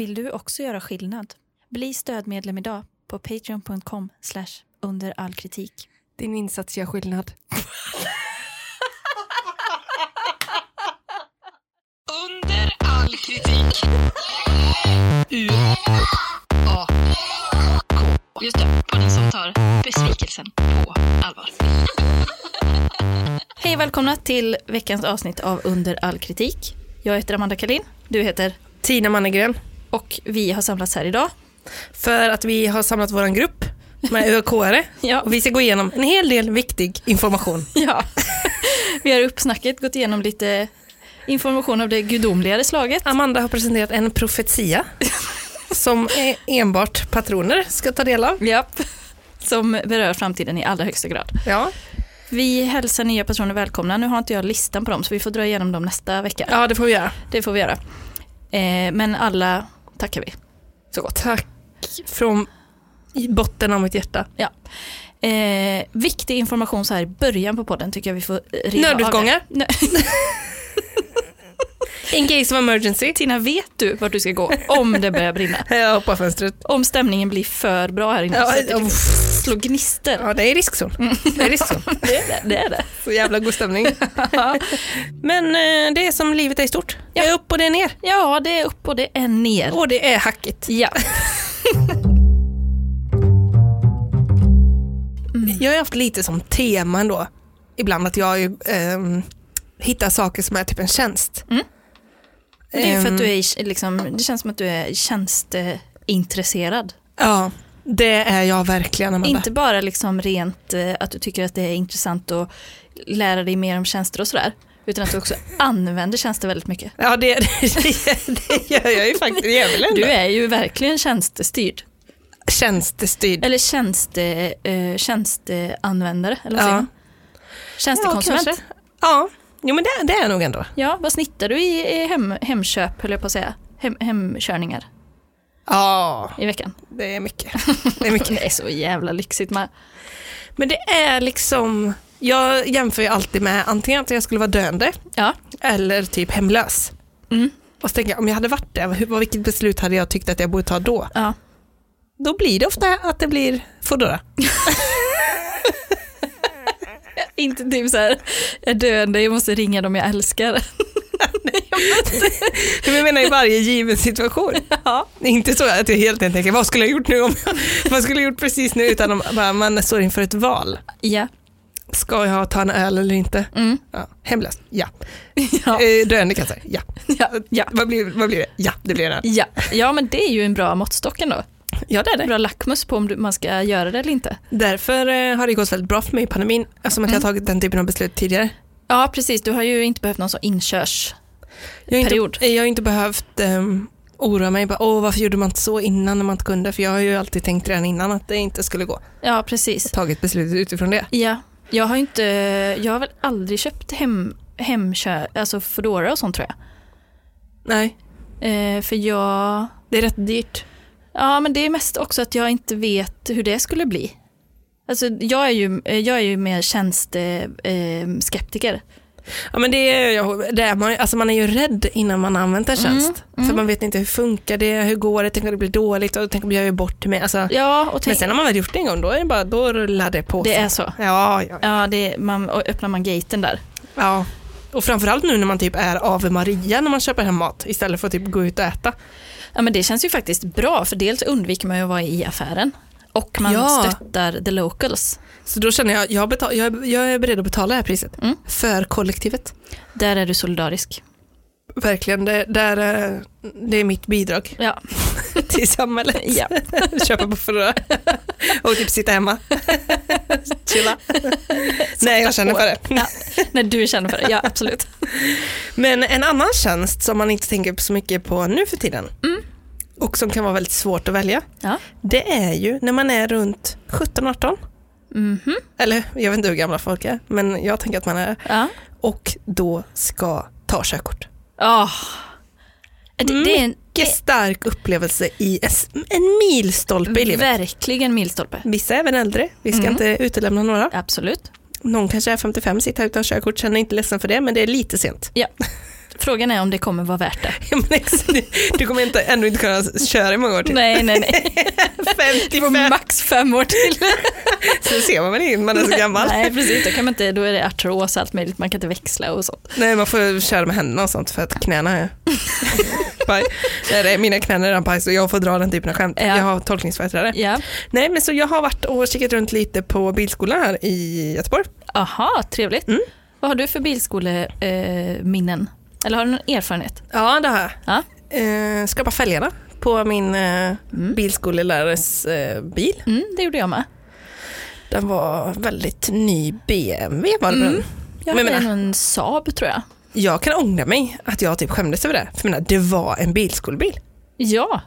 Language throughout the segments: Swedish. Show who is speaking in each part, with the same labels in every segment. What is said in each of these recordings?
Speaker 1: Vill du också göra skillnad? Bli stödmedlem idag på patreon.com under all kritik.
Speaker 2: Din insats gör skillnad.
Speaker 3: Under all kritik. U A K. Just det, podden som tar besvikelsen på allvar.
Speaker 1: Hej och välkomna till veckans avsnitt av Under all kritik. Jag heter Amanda Kalin, du heter
Speaker 2: Tina Mannegren.
Speaker 1: Och vi har samlats här idag.
Speaker 2: För att vi har samlat vår grupp med ÖK-are.
Speaker 1: Ja.
Speaker 2: Och vi ska gå igenom en hel del viktig information.
Speaker 1: Ja. Vi har i uppsnacket gått igenom lite information av det gudomligare slaget.
Speaker 2: Amanda har presenterat en profetia som enbart patroner ska ta del av.
Speaker 1: Japp. Som berör framtiden i allra högsta grad.
Speaker 2: Ja,
Speaker 1: Vi hälsar nya personer välkomna. Nu har inte jag listan på dem så vi får dra igenom dem nästa vecka.
Speaker 2: ja det får vi göra.
Speaker 1: Det får vi göra. Eh, men alla tackar vi. Så gott.
Speaker 2: Tack från botten av mitt hjärta.
Speaker 1: Ja. Eh, viktig information så här i början på podden tycker jag vi får riva av
Speaker 2: Nödutgångar.
Speaker 1: det. Nö-
Speaker 2: In case of emergency.
Speaker 1: Tina, vet du vart du ska gå om det börjar brinna?
Speaker 2: Jag hoppar fönstret.
Speaker 1: Om stämningen blir för bra här inne
Speaker 2: Ja,
Speaker 1: att det
Speaker 2: ja. Ja, det är riskzon. Det är riskzon.
Speaker 1: Det är det. det, är det.
Speaker 2: Så jävla god stämning. Men eh, det är som livet är i stort. Det är upp och det är ner.
Speaker 1: Ja, det är upp och det är ner.
Speaker 2: Och det är hackigt.
Speaker 1: Ja.
Speaker 2: Jag har haft lite som tema ändå. Ibland att jag eh, hittar saker som är typ en tjänst.
Speaker 1: Mm. Det är för att du
Speaker 2: Ehm,
Speaker 1: är, liksom, det känns som att du är tjänsteintresserad.
Speaker 2: Ja, det är jag verkligen Amanda.
Speaker 1: Inte bara liksom rent eh, att du tycker att det är intressant att lära dig mer om tjänster och sådär. Utan att du också använder tjänster väldigt mycket.
Speaker 2: Ja, det, det, det gör jag ju faktiskt. Ändå.
Speaker 1: Du är ju verkligen tjänstestyrd.
Speaker 2: tjänstestyrd.
Speaker 1: Eller tjänste, eh, tjänsteanvändare, eller vad
Speaker 2: Ja.
Speaker 1: säger? Tjänstekonsument.
Speaker 2: Ja. Ja, jo, men det, det är jag nog ändå.
Speaker 1: Ja, vad snittar du i, i hem, hemköp, höll jag på att säga? Hem, hemkörningar
Speaker 2: Ja,
Speaker 1: i veckan?
Speaker 2: det är mycket. Det är mycket.
Speaker 1: Det är så jävla lyxigt med.
Speaker 2: Men det är liksom, jag jämför ju alltid med antingen att jag skulle vara döende
Speaker 1: Ja.
Speaker 2: eller typ hemlös.
Speaker 1: Mm.
Speaker 2: Och så tänker jag, om jag hade varit det, vilket beslut hade jag tyckt att jag borde ta då?
Speaker 1: ja.
Speaker 2: Då blir det ofta att det blir Foodora.
Speaker 1: Inte typ så här, jag är döende, jag måste ringa dem jag älskar.
Speaker 2: Men jag menar i varje given situation.
Speaker 1: Ja.
Speaker 2: Inte så att jag helt enkelt tänker, vad skulle jag gjort nu om jag, vad skulle jag gjort precis nu? Utan om bara, man står inför ett val.
Speaker 1: Ja.
Speaker 2: Ska jag ta en öl eller inte?
Speaker 1: Mm.
Speaker 2: Ja. Hemlös? Ja.
Speaker 1: Ja.
Speaker 2: Eh, Döende kanske? Ja.
Speaker 1: Ja. Ja.
Speaker 2: Vad blir, vad blir det? Ja, det blir det.
Speaker 1: Ja. ja, men det är ju en bra måttstock ändå.
Speaker 2: Ja, det är
Speaker 1: En
Speaker 2: det.
Speaker 1: bra lackmus på om man ska göra det eller inte.
Speaker 2: Därför eh, har det gått väldigt bra för mig i pandemin, eftersom att jag har tagit den typen av beslut tidigare.
Speaker 1: Ja, precis. Du har ju inte behövt någon sån inkörs...
Speaker 2: Jag har
Speaker 1: Period.
Speaker 2: inte, jag har inte behövt um, oroa mig, bara, Åh, varför gjorde man inte så innan när man inte kunde? För jag har ju alltid tänkt redan innan att det inte skulle gå.
Speaker 1: Ja, precis.
Speaker 2: Tagit beslutet utifrån det.
Speaker 1: Ja, jag har inte, jag har väl aldrig köpt hem, hemkör, alltså Foodora och sånt tror jag.
Speaker 2: Nej,
Speaker 1: Eh, för jag,
Speaker 2: det är rätt dyrt.
Speaker 1: ja men det är mest också att jag inte vet hur det skulle bli. Alltså jag är ju, jag är ju mer tjänsteskeptiker. Eh.
Speaker 2: Ja men det är, det är man, alltså man är ju rädd innan man har använt en tjänst.
Speaker 1: mm.
Speaker 2: För man vet inte hur funkar det, hur går det, tänk om det blir dåligt och tänk om jag gör bort mig. Alltså,
Speaker 1: ja, och
Speaker 2: men sen har man väl gjort det en gång, då, är det bara, då rullar det på
Speaker 1: det
Speaker 2: sig.
Speaker 1: är så.
Speaker 2: Ja, ja,
Speaker 1: Ja, det är, man, och öppnar man gaten där.
Speaker 2: ja. Och framförallt nu när man typ är Ave Maria när man köper hem mat istället för att typ gå ut och äta.
Speaker 1: Ja, men det känns ju faktiskt bra, för dels undviker man ju att vara i affären. Och man
Speaker 2: Ja.
Speaker 1: stöttar the locals.
Speaker 2: Så då känner jag, jag, betal, jag, är- jag är beredd att betala det här priset.
Speaker 1: Mm.
Speaker 2: För kollektivet.
Speaker 1: Där är du solidarisk.
Speaker 2: Verkligen, det, där, eh, det är mitt bidrag
Speaker 1: Ja.
Speaker 2: till samhället.
Speaker 1: Ja.
Speaker 2: Köpa på Foodora och typ sitta hemma. Chilla. Nej, jag känner för det.
Speaker 1: Ja, när du känner för det, ja absolut.
Speaker 2: Men en annan tjänst som man inte tänker så mycket på nu för tiden
Speaker 1: Mm.
Speaker 2: Och som kan vara väldigt svårt att välja,
Speaker 1: Ja.
Speaker 2: det är ju när man är runt 17-18.
Speaker 1: Mhm.
Speaker 2: Eller jag vet inte hur gamla folk är, men jag tänker att man är
Speaker 1: Ja.
Speaker 2: och då ska ta körkort.
Speaker 1: Oh. Det, det är en
Speaker 2: Mycket stark upplevelse i en milstolpe i livet.
Speaker 1: verkligen milstolpe.
Speaker 2: Vissa är även äldre, vi ska
Speaker 1: Mm.
Speaker 2: inte utelämna några.
Speaker 1: Absolut.
Speaker 2: Någon kanske är 55, sitter här utan körkort, känner inte ledsen för det, men det är lite sent.
Speaker 1: Ja. Frågan är om det kommer vara värt det.
Speaker 2: Du kommer inte, ändå inte kunna köra i många år till.
Speaker 1: Nej, nej, nej. Det var
Speaker 2: 55,
Speaker 1: max fem år till.
Speaker 2: så ser man väl inte man är så gammal. Nej.
Speaker 1: Nej, precis. Då, kan man inte, då är det artros och allt möjligt. Man kan inte växla och sånt.
Speaker 2: man får köra med händerna och sånt för att knäna är paj. Nej, mina knän är redan paj så jag får dra den typen av skämt.
Speaker 1: Ja.
Speaker 2: Jag har tolkningsföreträde.
Speaker 1: Ja.
Speaker 2: Nej men så jag har varit och kikat runt lite på bilskolan här i Göteborg.
Speaker 1: Aha, trevligt.
Speaker 2: Mm.
Speaker 1: Vad har du för bilskoleminnen? Eh? Eller har du någon erfarenhet?
Speaker 2: Ja det har jag.
Speaker 1: Ja.
Speaker 2: Eh, skrapa fälgarna på min eh, bilskolelärares eh, bil.
Speaker 1: Mm, det gjorde jag med.
Speaker 2: Den var väldigt ny BMW var det
Speaker 1: Mm. Jag
Speaker 2: Men
Speaker 1: hade
Speaker 2: menar-
Speaker 1: en Saab tror jag.
Speaker 2: Jag kan ångra mig att jag typ skämdes över det. För menar, det var en bilskolebil.
Speaker 1: Ja,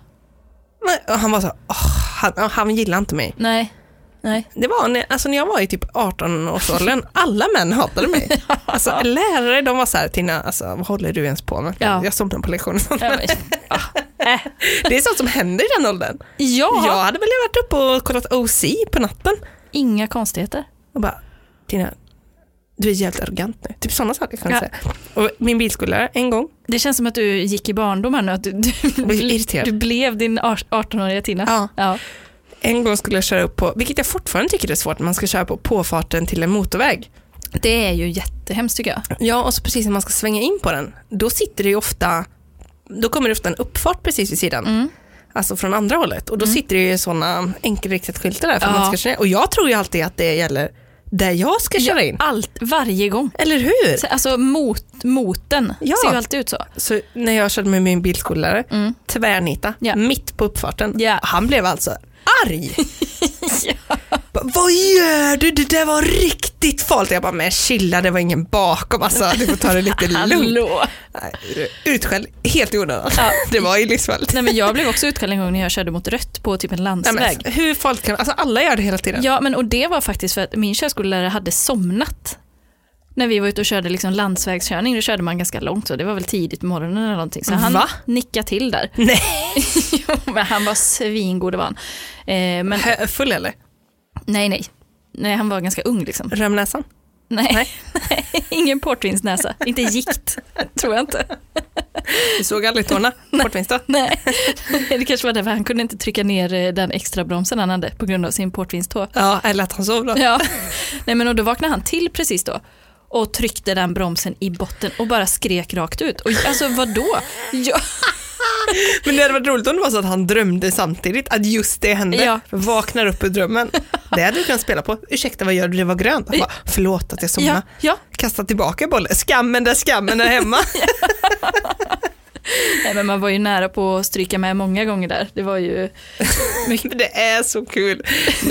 Speaker 2: Men, han var så, åh, han, han gillade inte mig.
Speaker 1: nej. Nej.
Speaker 2: Det var när, alltså när jag var i typ 18-årsåldern, alla män hatade mig. Alltså lärare, de var så här, Tina, alltså, vad håller du ens på med?
Speaker 1: Ja.
Speaker 2: Jag somnade på lektionen.
Speaker 1: Ja, men, ah, äh.
Speaker 2: Det är sånt som händer i den åldern.
Speaker 1: ja.
Speaker 2: Jag hade väl varit uppe och kollat OC på natten
Speaker 1: inga konstigheter.
Speaker 2: och bara, Tina, du är jävligt arrogant nu. Typ sådana saker kan jag
Speaker 1: Ja.
Speaker 2: säga. Och min bilskollärare, en gång,
Speaker 1: Det känns som att du gick i barndom här nu, att du, du,
Speaker 2: blev irriterad.
Speaker 1: du blev din 18-åriga Tina.
Speaker 2: Ja. En gång skulle jag köra upp på, vilket jag fortfarande tycker är svårt, man ska köra på påfarten till en motorväg.
Speaker 1: Det är ju jättehemskt tycker jag.
Speaker 2: Ja, och så precis när man ska svänga in på den, då sitter det ju ofta, då kommer det ofta en uppfart precis vid sidan.
Speaker 1: Mm.
Speaker 2: Alltså från andra hållet. Och då sitter det ju sådana enkelriktat skyltar där för
Speaker 1: Ja.
Speaker 2: man ska köra in. Och jag tror ju alltid att det gäller där jag ska köra in.
Speaker 1: Allt, varje gång.
Speaker 2: Eller hur?
Speaker 1: Så, Alltså mot, moten
Speaker 2: Ja.
Speaker 1: ser ju alltid ut så.
Speaker 2: Så när jag körde med min bilskollärare,
Speaker 1: Mm.
Speaker 2: tvärnita,
Speaker 1: Ja.
Speaker 2: mitt på uppfarten.
Speaker 1: Ja.
Speaker 2: Han blev alltså arg. Bara, Vad gör du? Det där var riktigt farligt. Jag bara, men chilla, det var ingen bakom. Alltså, du får ta det lite lugnt. Nej, Utskälld helt i onödan.
Speaker 1: Ja.
Speaker 2: Det var ju livsfarligt.
Speaker 1: Nej, men jag blev också utskälld en gång när jag körde mot rött på typ en
Speaker 2: Nej,
Speaker 1: landsväg.
Speaker 2: men, hur farligt kan Alltså alla gör det hela tiden.
Speaker 1: Ja, men och det var faktiskt för att min körskollärare hade somnat. När vi var ute och körde liksom landsvägskörning, då körde man ganska långt så det var väl tidigt på morgonen eller någonting. Så han
Speaker 2: Va?
Speaker 1: nickade till där.
Speaker 2: Nej.
Speaker 1: jo, men han var svingod var han. Eh, men
Speaker 2: Hö- Full eller?
Speaker 1: nej, nej. Nej, han var ganska ung liksom.
Speaker 2: Römnäsan?
Speaker 1: Nej, nej. ingen portvinsnäsa. Inte gikt, tror jag inte.
Speaker 2: Du såg aldrig tårna? Portvinst då?
Speaker 1: Nej, det kanske var därför han kunde inte trycka ner eh, den extra bromsen han hade på grund av sin portvinstå.
Speaker 2: Ja, eller att han sov då.
Speaker 1: Ja, nej men och då vaknade han till precis då och tryckte den bromsen i botten och bara skrek rakt ut. Och alltså vadå? Ja,
Speaker 2: Men det hade varit roligt om det var så att han drömde samtidigt, att just det hände.
Speaker 1: Ja.
Speaker 2: Vaknar upp ur drömmen. Det hade du kunnat spela på. Ursäkta, vad gör du? Det var grönt. Bara, förlåt att jag somnade.
Speaker 1: ja, ja.
Speaker 2: Kasta tillbaka bollen. Skammen där skammen är hemma.
Speaker 1: Nej, men man var ju nära på att stryka med många gånger där. Det var ju mycket,
Speaker 2: det är så kul.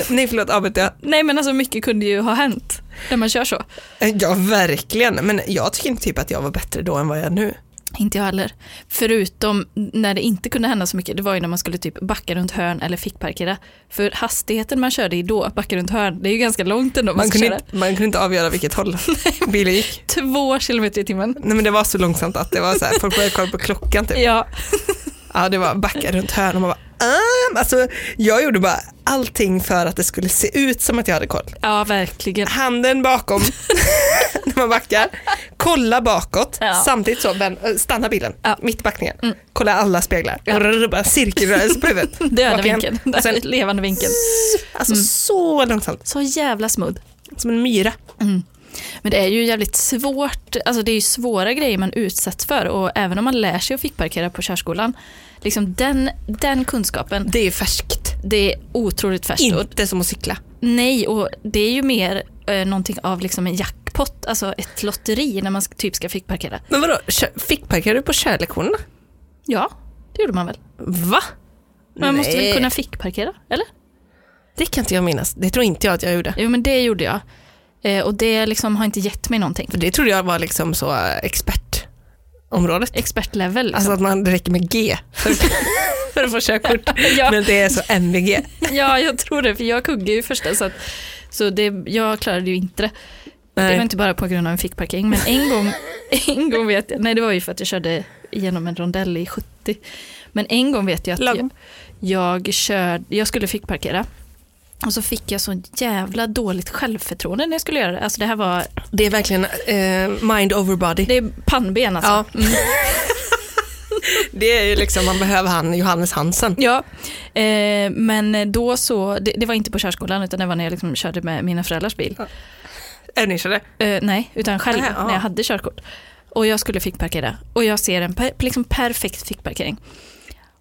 Speaker 2: Nej, förlåt, avbryter jag.
Speaker 1: nej men alltså mycket kunde ju ha hänt när man kör så.
Speaker 2: Ja, verkligen. Men jag tycker inte typ att jag var bättre då än vad jag är nu.
Speaker 1: Inte jag heller. Förutom när det inte kunde hända så mycket, det var ju när man skulle typ backa runt hörn eller fickparkera. För hastigheten man körde i då, backa runt hörn, det är ju ganska långt ändå. Man,
Speaker 2: Man kunde, inte, man kunde inte avgöra vilket håll bilen gick.
Speaker 1: två kilometer i timmen.
Speaker 2: Nej men det var så långsamt att det var så här, folk började kolla på klockan typ.
Speaker 1: Ja,
Speaker 2: Ja det var backa runt hörn och man bara ah! alltså, jag gjorde bara allting för att det skulle se ut som att jag hade koll.
Speaker 1: ja verkligen.
Speaker 2: Handen bakom när man backar, kolla bakåt,
Speaker 1: Ja.
Speaker 2: samtidigt så äh, stanna bilen,
Speaker 1: Ja.
Speaker 2: mitt i backningen, kolla alla speglar,
Speaker 1: Ja.
Speaker 2: bara cirkelrörelse på huvudet.
Speaker 1: Döda vinkeln,
Speaker 2: sen,
Speaker 1: levande vinkeln.
Speaker 2: alltså så långsamt,
Speaker 1: Så jävla smooth.
Speaker 2: som en myra.
Speaker 1: Men det är ju jävligt svårt, alltså det är ju svåra grejer man utsätts för och även om man lär sig att fickparkera på körskolan, liksom den, den kunskapen,
Speaker 2: Det är färskt,
Speaker 1: det är otroligt färskt.
Speaker 2: Inte som att cykla.
Speaker 1: nej, och det är ju mer eh, någonting av liksom en jackpot, alltså ett lotteri när man typ ska fickparkera.
Speaker 2: Men vadå, fickparkerar du på körlektionerna?
Speaker 1: Ja, det gjorde man väl?
Speaker 2: Va?
Speaker 1: Man måste
Speaker 2: Nej.
Speaker 1: väl kunna fickparkera, eller?
Speaker 2: Det kan inte jag minnas. Det tror inte jag att jag gjorde.
Speaker 1: Jo, men det gjorde jag. Eh, och det liksom har inte gett mig någonting.
Speaker 2: För det trodde jag var liksom så äh, expertområdet.
Speaker 1: Expertlevel. Liksom.
Speaker 2: Alltså att man, det räcker med G för, för att få körkort.
Speaker 1: Ja.
Speaker 2: Men det är så MVG.
Speaker 1: Ja, jag tror det, för jag kuggade ju första så, att, så det, jag klarade ju inte det. Det var
Speaker 2: Nej.
Speaker 1: inte bara på grund av en fickparkering, men en gång, en gång vet jag, nej det var ju för att jag körde igenom en rondell i 70. Men en gång vet jag att jag, jag, körde, jag skulle fickparkera Och så fick jag så jävla dåligt självförtroende när jag skulle göra det. Alltså det här var,
Speaker 2: Det är verkligen eh, mind over body.
Speaker 1: det är pannben alltså.
Speaker 2: Ja. Det är ju liksom, man behöver han Johannes Hansen.
Speaker 1: Ja, eh, men då så, det, det var inte på körskolan utan det var när jag liksom körde med mina föräldrars bil.
Speaker 2: Övningskörde.
Speaker 1: Eh, nej, utan själv
Speaker 2: ja.
Speaker 1: när jag hade körkort. Och jag skulle fickparkera och jag ser en per, liksom perfekt fickparkering.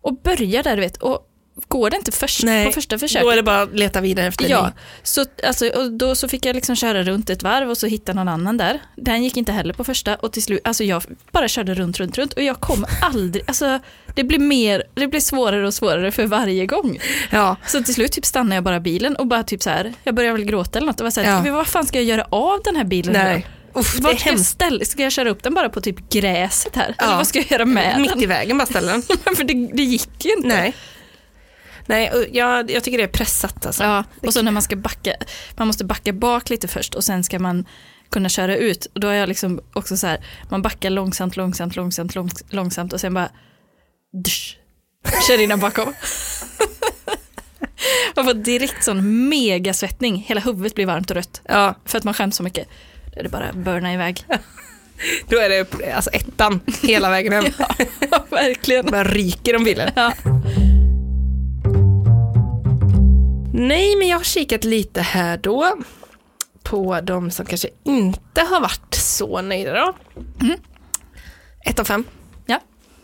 Speaker 1: Och börjar där du vet, och går det inte först,
Speaker 2: Nej,
Speaker 1: på första försöket.
Speaker 2: Då är det bara att leta vidare efter
Speaker 1: Ja,
Speaker 2: ny.
Speaker 1: så, alltså, och då så fick jag liksom köra runt ett varv och så hitta någon annan där. Den gick inte heller på första och till slut, alltså jag bara körde runt, runt, runt och jag kom aldrig, alltså det blir mer, det blir svårare och svårare för varje gång.
Speaker 2: Ja.
Speaker 1: Så till slut typ stannade jag bara bilen och bara typ så här, jag började väl gråta eller något och var så här,
Speaker 2: Ja.
Speaker 1: vad fan ska jag göra av den här bilen
Speaker 2: Nej. Uff,
Speaker 1: då?
Speaker 2: är
Speaker 1: Vart ska jag, ställa, ska jag köra upp den bara på typ gräset här?
Speaker 2: Ja.
Speaker 1: Eller vad ska jag göra med
Speaker 2: Mitt
Speaker 1: den?
Speaker 2: i vägen bara ställa den.
Speaker 1: För det, det gick ju inte.
Speaker 2: Nej. Nej, jag, jag tycker det är pressat alltså.
Speaker 1: Ja, och så när man ska backa, man måste backa bak lite först och sen ska man kunna köra ut. Och då är jag liksom också så här, man backar långsamt, långsamt, långsamt, långs- långsamt och sen bara dusch, kör in den bakom. Man får direkt sån megasvettning, hela huvudet blir varmt och rött.
Speaker 2: Ja,
Speaker 1: För att man skäms så mycket. Då är det bara burna iväg.
Speaker 2: då är det alltså ettan hela vägen hem.
Speaker 1: Ja, verkligen.
Speaker 2: Bara ryker om bilen.
Speaker 1: Ja.
Speaker 2: Nej, men jag har kikat lite här då på de som kanske inte har varit så nöjda då. Ett av fem.
Speaker 1: Ja.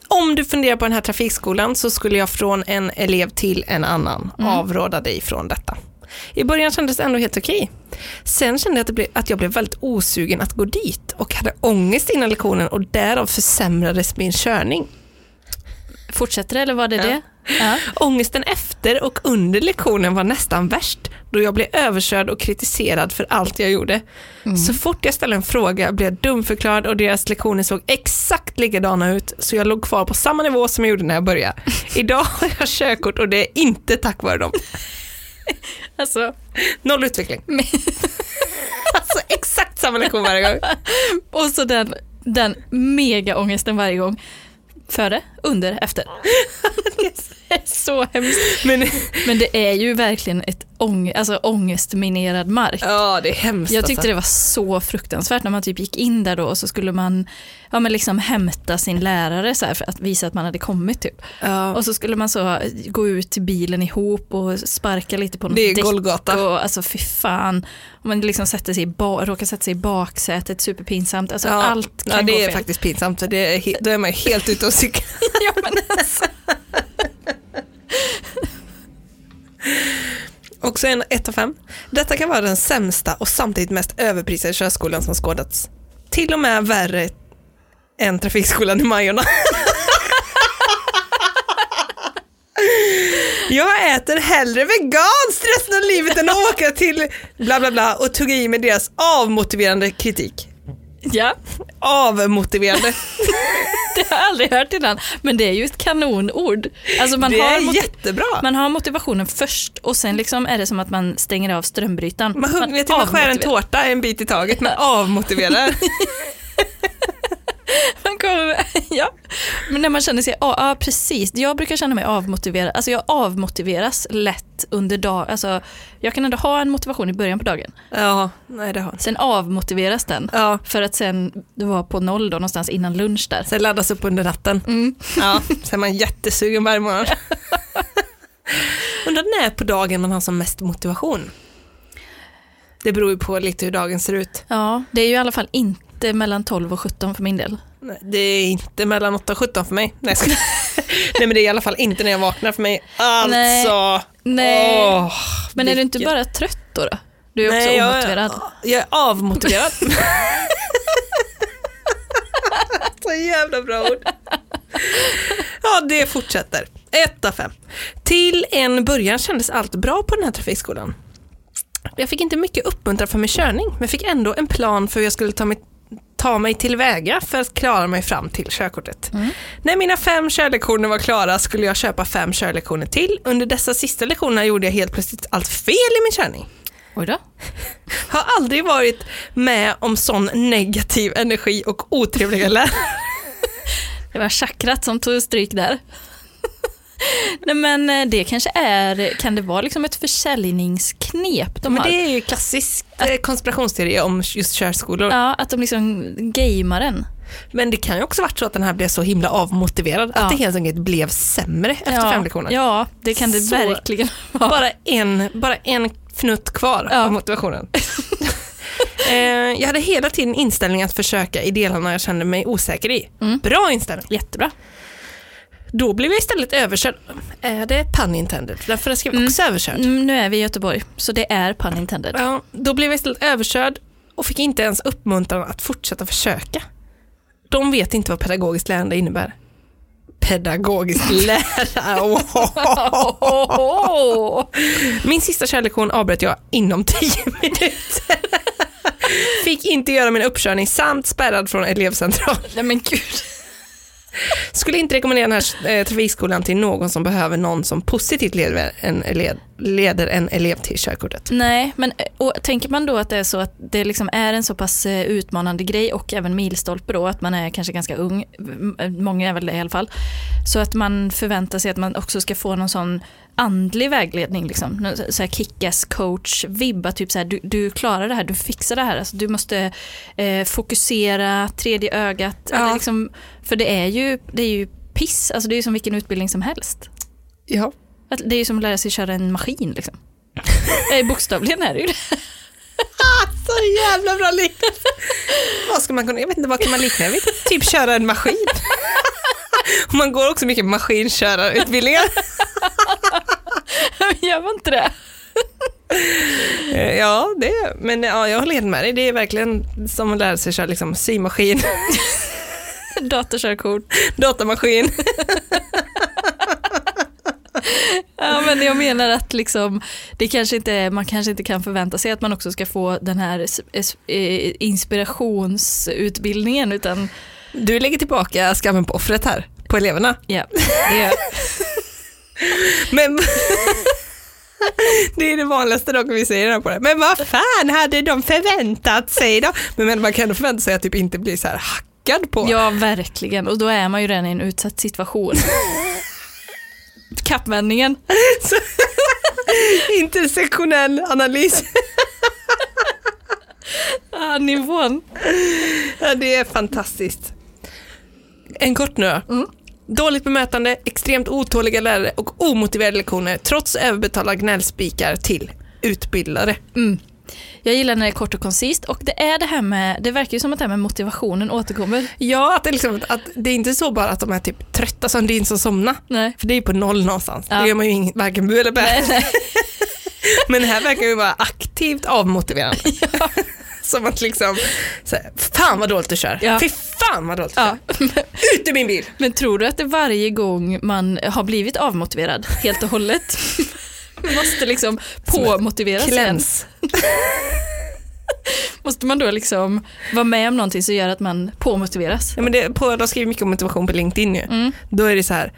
Speaker 2: Om du funderar på den här trafikskolan så skulle jag från en elev till en annan avråda dig från detta. I början kändes det ändå helt okej. Sen kände jag att, blev, att jag blev väldigt osugen att gå dit och hade ångest innan lektionen och därav försämrades min körning.
Speaker 1: Fortsätter det eller var det
Speaker 2: Ja.
Speaker 1: det? Ja.
Speaker 2: Ångesten efter och under lektionen var nästan värst då jag blev överkörd och kritiserad för allt jag gjorde. Så fort jag ställde en fråga blev jag dumförklarad och deras lektioner såg exakt likadana ut så jag låg kvar på samma nivå som jag gjorde när jag började. Idag har jag körkort och det är inte tack vare dem.
Speaker 1: Alltså,
Speaker 2: Noll utveckling. alltså exakt samma lektion varje gång.
Speaker 1: Och så den, den mega ångesten varje gång. Före, under, efter. Det är så hemskt.
Speaker 2: Men
Speaker 1: Men det är ju verkligen ett ång, alltså ångestminerad mark.
Speaker 2: ja, det är hemskt
Speaker 1: Jag tyckte
Speaker 2: alltså.
Speaker 1: det var så fruktansvärt när man typ gick in där då och så skulle man ja, men liksom hämta sin lärare så för att visa att man hade kommit typ.
Speaker 2: Ja.
Speaker 1: Och så skulle man så gå ut till bilen ihop och sparka lite på något
Speaker 2: Det är
Speaker 1: däck
Speaker 2: Golgata.
Speaker 1: Och, alltså fy fan. Och man liksom sätter sig i ba- råkar sätta sig i baksätet, superpinsamt. Alltså
Speaker 2: Ja.
Speaker 1: allt kan
Speaker 2: ja,
Speaker 1: gå
Speaker 2: det är
Speaker 1: fel.
Speaker 2: faktiskt pinsamt det är, då är man helt ute och cyklar.
Speaker 1: ja, men alltså.
Speaker 2: Också en 1 av 5. Detta kan vara den sämsta och samtidigt mest överprisade körskolan som skådats. Till och med värre än trafikskolan i Majorna. Jag äter hellre veganskt resten av livet än att åka till bla bla bla och tugga i med deras avmotiverande kritik.
Speaker 1: Ja,
Speaker 2: Avmotiverande.
Speaker 1: det har jag aldrig hört innan. Men det är ju ett kanonord. Alltså man,
Speaker 2: det
Speaker 1: har
Speaker 2: är jättebra.
Speaker 1: man har motivationen först och sen liksom är det som att man stänger av strömbrytaren.
Speaker 2: Man hugger till man skär en tårta en bit i taget men avmotiverar.
Speaker 1: Ja. Men när man känner sig, ja ja, precis, jag brukar känna mig avmotiverad, alltså jag avmotiveras lätt under dagen, alltså jag kan ändå ha en motivation i början på dagen,
Speaker 2: Ja, nej det har
Speaker 1: sen avmotiveras den
Speaker 2: Ja,
Speaker 1: för att sen vara på noll då någonstans innan lunch där.
Speaker 2: sen laddas upp under natten.
Speaker 1: Mm.
Speaker 2: Ja, sen är man jättesugen varje morgon. Undrar när på dagen man har som mest motivation? Det beror ju på lite hur dagen ser ut.
Speaker 1: Ja, det är ju i alla fall inte mellan 12 och 17 för min del.
Speaker 2: Nej, Det är inte mellan 8 och 17 för mig. Nej, jag skojar. Nej men det är i alla fall inte när jag vaknar för mig. Alltså,
Speaker 1: Nej.
Speaker 2: åh,
Speaker 1: Men är du inte
Speaker 2: vilket-
Speaker 1: bara trött då? då? Du är också
Speaker 2: Nej, jag-
Speaker 1: omotiverad.
Speaker 2: Jag är avmotiverad. Så jävla bra ord. Ja, det fortsätter. Ett av fem. Till en början kändes allt bra på den här trafikskolan. Jag fick inte mycket uppmuntran för min körning, men fick ändå en plan för hur jag skulle ta mig, ta mig tillväga för att klara mig fram till körkortet. När mina fem körlektioner var klara skulle jag köpa fem körlektioner till. Under dessa sista lektionerna gjorde jag helt plötsligt allt fel i min körning.
Speaker 1: Oj då.
Speaker 2: Har aldrig varit med om sån negativ energi och otrevliga lärare.
Speaker 1: Det var chakrat som tog stryk där. Nej men eh, det kanske är, kan det vara liksom ett försäljningsknep de
Speaker 2: Men
Speaker 1: har?
Speaker 2: det är ju klassisk eh, konspirationsteori om just körskolor.
Speaker 1: Ja, att de liksom gamear den.
Speaker 2: Men det kan ju också varit så att den här blev så himla avmotiverad
Speaker 1: Ja.
Speaker 2: att det helt enkelt blev sämre efter
Speaker 1: ja,
Speaker 2: fem lektioner.
Speaker 1: Ja, det kan det
Speaker 2: Så-
Speaker 1: verkligen vara.
Speaker 2: Bara, en, bara en fnutt kvar
Speaker 1: Ja.
Speaker 2: av motivationen. Eh, jag hade hela tiden inställning att försöka i delarna jag kände mig osäker i.
Speaker 1: Mm.
Speaker 2: Bra inställning.
Speaker 1: Jättebra.
Speaker 2: Då blev jag istället överkörd. Är det pun intended? Därför skrev jag
Speaker 1: Mm.
Speaker 2: också överkörd.
Speaker 1: Mm, Nu är vi i Göteborg, så det är pun intended.
Speaker 2: Ja, då blev jag istället överkörd och fick inte ens uppmuntran att fortsätta försöka. De vet inte vad pedagogiskt lärande innebär. Pedagogiskt lärande.
Speaker 1: Åh!
Speaker 2: Min sista körlektion avbröt jag inom 10 minuter. Fick inte göra min uppkörning samt spärrad från elevcentral.
Speaker 1: Nej men gud.
Speaker 2: Skulle inte rekommendera den här eh, trafikskolan till någon som behöver någon som positivt leder en elev, leder en elev till körkortet.
Speaker 1: Nej, men och, tänker man då att det är så att det liksom är en så pass eh, utmanande grej och även milstolpe då, att man är kanske ganska ung, många är väl det i alla fall, så att man förväntar sig att man också ska få någon sån andlig vägledning, liksom. Så här kick-ass coach vibba, typ så här, du, du klarar det här, du fixar det här, alltså, du måste eh, fokusera, tredje ögat,
Speaker 2: Ja.
Speaker 1: eller liksom, för det är ju, det är ju piss, alltså det är ju som vilken utbildning som helst.
Speaker 2: Ja.
Speaker 1: Att Det är ju som att lära sig köra en maskin liksom. Bokstavligen är det ju det.
Speaker 2: Så jävla bra liknelse. Vad ska man kunna, jag vet inte vad kan man likna det? Typ köra en maskin. Och man går också mycket maskinkörarutbildningar.
Speaker 1: Gör man inte det?
Speaker 2: Eh, Ja, det är, men ja, jag håller helt med dig. Det är verkligen som att lära sig köra liksom, symaskin,
Speaker 1: Datorkörkort.
Speaker 2: datamaskin.
Speaker 1: Ja, men jag menar att liksom, det kanske inte, man kanske inte kan förvänta sig att man också ska få den här eh, inspirationsutbildningen utan
Speaker 2: Du lägger tillbaka skammen på offret här, på eleverna.
Speaker 1: ja, det gör
Speaker 2: Men det är det vanligaste dock vi säger på det. Men vad fan hade de förväntat sig då? Men, man kan ändå förvänta sig att typ inte bli så här hackad på.
Speaker 1: Ja, verkligen. Och då är man ju redan i en utsatt situation. Kappvändningen.
Speaker 2: Intersektionell analys.
Speaker 1: Ah, nivån.
Speaker 2: Ja, det är fantastiskt. En kort nu då. Dåligt bemötande, extremt otåliga lärare och omotiverade lektioner trots överbetalda gnällspikar till utbildare.
Speaker 1: Mm. Jag gillar när det är kort och koncist och det är det här med, det verkar ju som att det här med motivationen återkommer.
Speaker 2: Ja, att det, liksom, att det är inte så bara att de är typ trötta som din som somna.
Speaker 1: Nej.
Speaker 2: För det är ju på noll någonstans.
Speaker 1: Ja.
Speaker 2: Det gör man ju ing- varken bu eller bä. Men det här verkar ju vara aktivt avmotiverande. Som att liksom, så här, fan vad dåligt du kör.
Speaker 1: Ja.
Speaker 2: Fy fan vad dåligt du
Speaker 1: Ja.
Speaker 2: kör. Ut ur min bil.
Speaker 1: Men tror du att det varje gång man har blivit avmotiverad helt och hållet måste liksom påmotiveras igen?
Speaker 2: Kläms.
Speaker 1: Måste man då liksom vara med om någonting som gör att man påmotiveras?
Speaker 2: Ja, men det, på, de skriver mycket om motivation på LinkedIn ju.
Speaker 1: Mm.
Speaker 2: Då är det så här,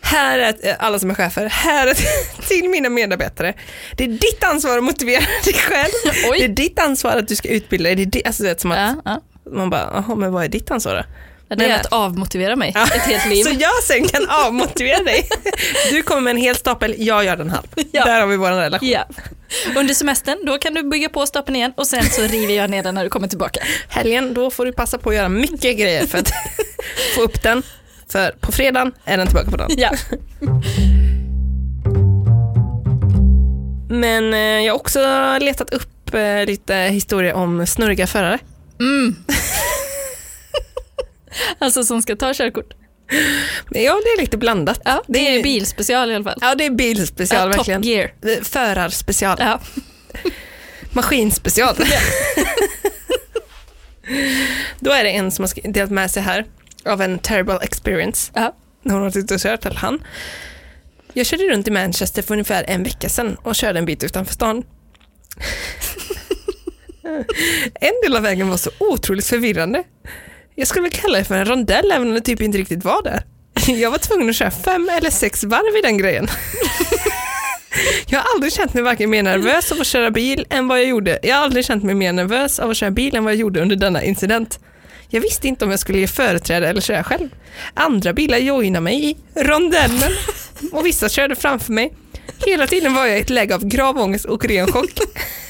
Speaker 2: här är ett- alla som är chefer, här är ett- till mina medarbetare. Det är ditt ansvar att motivera dig själv.
Speaker 1: Oj.
Speaker 2: Det är ditt ansvar att du ska utbilda dig. Det är di- alltså, det är som att
Speaker 1: Ja, ja.
Speaker 2: man bara, jaha men vad är ditt ansvar då?
Speaker 1: Det är att avmotivera mig
Speaker 2: Ja.
Speaker 1: ett helt liv.
Speaker 2: Så jag sen kan avmotivera dig. Du kommer med en hel stapel, jag gör den halv.
Speaker 1: Ja.
Speaker 2: Där har vi vår relation.
Speaker 1: Ja. Under semestern, då kan du bygga på stapeln igen och sen så river jag ner den när du kommer tillbaka.
Speaker 2: Helgen, då får du passa på att göra mycket grejer för att få upp den. För på fredagen är den tillbaka på dagen.
Speaker 1: Ja.
Speaker 2: Men eh, jag har också letat upp eh, lite historia om snurriga förare.
Speaker 1: Mm. Alltså som ska ta körkort.
Speaker 2: Ja, det är lite blandat.
Speaker 1: Ja, det är bilspecial i alla fall.
Speaker 2: Ja, det är bilspecial
Speaker 1: Ja,
Speaker 2: verkligen.
Speaker 1: Top gear.
Speaker 2: Förarspecial.
Speaker 1: Ja.
Speaker 2: Maskinspecial. Då är det en som har delat med sig här av en terrible experience.
Speaker 1: Ja.
Speaker 2: När hon har suttit och kört, eller han. Jag körde runt i Manchester för ungefär en vecka sedan och körde en bit utanför stan. en del av vägen var så otroligt förvirrande. Jag skulle väl kalla det för en rondell även om det typ inte riktigt var det. Jag var tvungen att köra fem eller sex varv i den grejen. Jag har aldrig känt mig varken mer nervös av att köra bil än vad jag gjorde. Jag har aldrig känt mig mer nervös av att köra bil än vad jag gjorde under denna incident. Jag visste inte om jag skulle ge företräde eller köra själv. Andra bilar joinade mig i rondellen och vissa körde framför mig. Hela tiden var jag i ett läge av grav ångest och ren chock.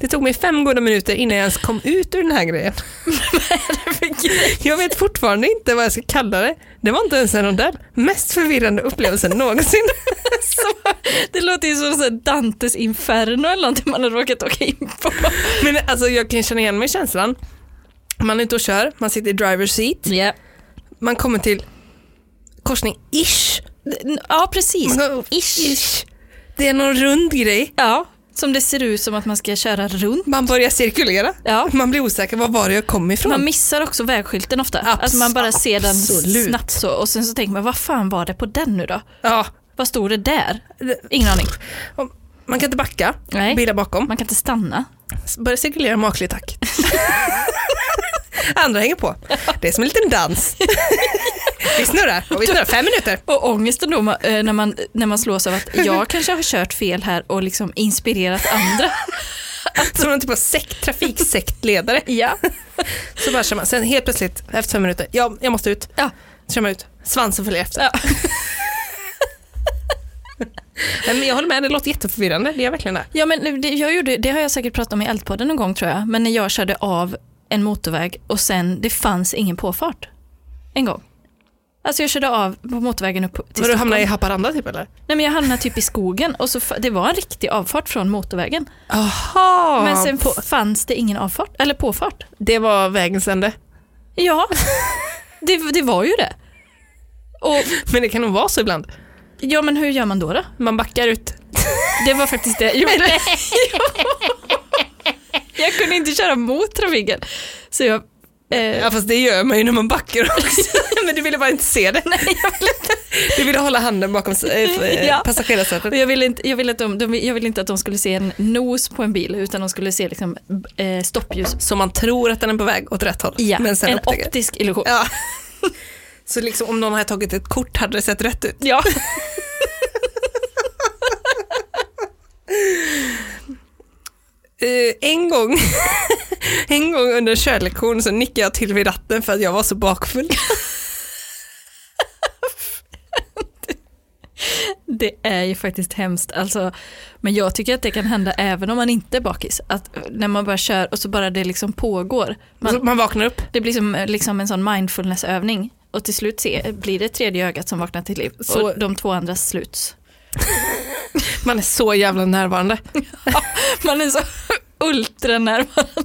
Speaker 2: Det tog mig fem goda minuter innan jag ens kom ut ur den här grejen. Jag vet fortfarande inte vad jag ska kalla det. Det var inte ens en rondell. Mest förvirrande upplevelsen någonsin.
Speaker 1: Så, det låter ju som så Dantes inferno eller någonting man har råkat åka in på.
Speaker 2: Men alltså jag kan känna igen mig i känslan. Man är ute och kör, man sitter i driver's seat,
Speaker 1: Ja,
Speaker 2: man kommer till korsning ish.
Speaker 1: ja precis. Ish.
Speaker 2: ish. Det är någon rund grej.
Speaker 1: Ja, som det ser ut som att man ska köra runt.
Speaker 2: Man börjar cirkulera.
Speaker 1: Ja.
Speaker 2: Man blir osäker, var var det jag kom ifrån?
Speaker 1: Man missar också vägskylten ofta.
Speaker 2: Abs-
Speaker 1: Att man bara ser den
Speaker 2: absolut.
Speaker 1: snabbt så och sen så tänker man vad fan var det på den nu då?
Speaker 2: ja.
Speaker 1: Vad stod det där? Ingen aning.
Speaker 2: Man kan inte backa,
Speaker 1: Nej.
Speaker 2: bilar bakom.
Speaker 1: Man kan inte stanna.
Speaker 2: Börjar cirkulera maklig takt. Andra hänger på. Det är som en liten dans. vi snurrar och vi snurrar fem minuter.
Speaker 1: Och ångesten då eh, när man, när man slås av att jag kanske har kört fel här och liksom inspirerat andra.
Speaker 2: Som en typ av sekt, trafiksektledare.
Speaker 1: Ja.
Speaker 2: Så bara kör man. Sen helt plötsligt, efter fem minuter, ja, jag måste ut.
Speaker 1: Ja.
Speaker 2: Så kör man ut. Svansen följer efter.
Speaker 1: Ja.
Speaker 2: Men jag håller med, det låter jätteförvirrande. Det är verkligen det.
Speaker 1: Ja men det, jag gjorde, det har jag säkert pratat om i Eldpodden någon gång tror jag. Men när jag körde av en motorväg och sen det fanns ingen påfart. En gång. Alltså jag körde av på motorvägen upp till
Speaker 2: Men du
Speaker 1: Stockholm.
Speaker 2: hamnar i Haparanda typ eller?
Speaker 1: Nej men jag hamnade typ i skogen och så det var en riktig avfart från motorvägen.
Speaker 2: Aha,
Speaker 1: Men sen
Speaker 2: på,
Speaker 1: fanns det ingen avfart, eller påfart.
Speaker 2: det var vägens ände.
Speaker 1: Ja, det, det var ju det. Och
Speaker 2: Men det kan nog vara så ibland.
Speaker 1: ja men hur gör man då då?
Speaker 2: Man backar ut.
Speaker 1: Det var faktiskt det jag gjorde. jag kunde inte köra mot trafiken. Så jag... Eh,
Speaker 2: Ja fast det gör man ju när man backar också. Men du ville bara inte se det.
Speaker 1: nej, jag ville inte.
Speaker 2: Du ville hålla handen bakom äh,
Speaker 1: Ja.
Speaker 2: passagerarsätet.
Speaker 1: Jag ville inte, jag ville att de, de, jag ville inte att de skulle se en nos på en bil utan de skulle se liksom, eh, stoppljus.
Speaker 2: Så man tror att den är på väg åt rätt håll.
Speaker 1: Ja,
Speaker 2: men sen
Speaker 1: en
Speaker 2: upptäcker-
Speaker 1: optisk illusion.
Speaker 2: Ja. Så liksom om någon hade tagit ett kort hade det sett rätt ut.
Speaker 1: Ja.
Speaker 2: Eh, en gång en gång under en körlektion så nickade jag till vid ratten för att jag var så bakfull.
Speaker 1: Det är ju faktiskt hemskt. Alltså, men jag tycker att det kan hända även om man inte är bakis. Att när man bara kör och så bara det liksom pågår.
Speaker 2: Man,
Speaker 1: Man,
Speaker 2: man vaknar upp.
Speaker 1: det blir som liksom en sån mindfulnessövning. Och till slut se, blir det tredje ögat som vaknar till liv.
Speaker 2: Så-
Speaker 1: Och de två andra sluts.
Speaker 2: Man är så jävla närvarande.
Speaker 1: Man är så ultranärvarande.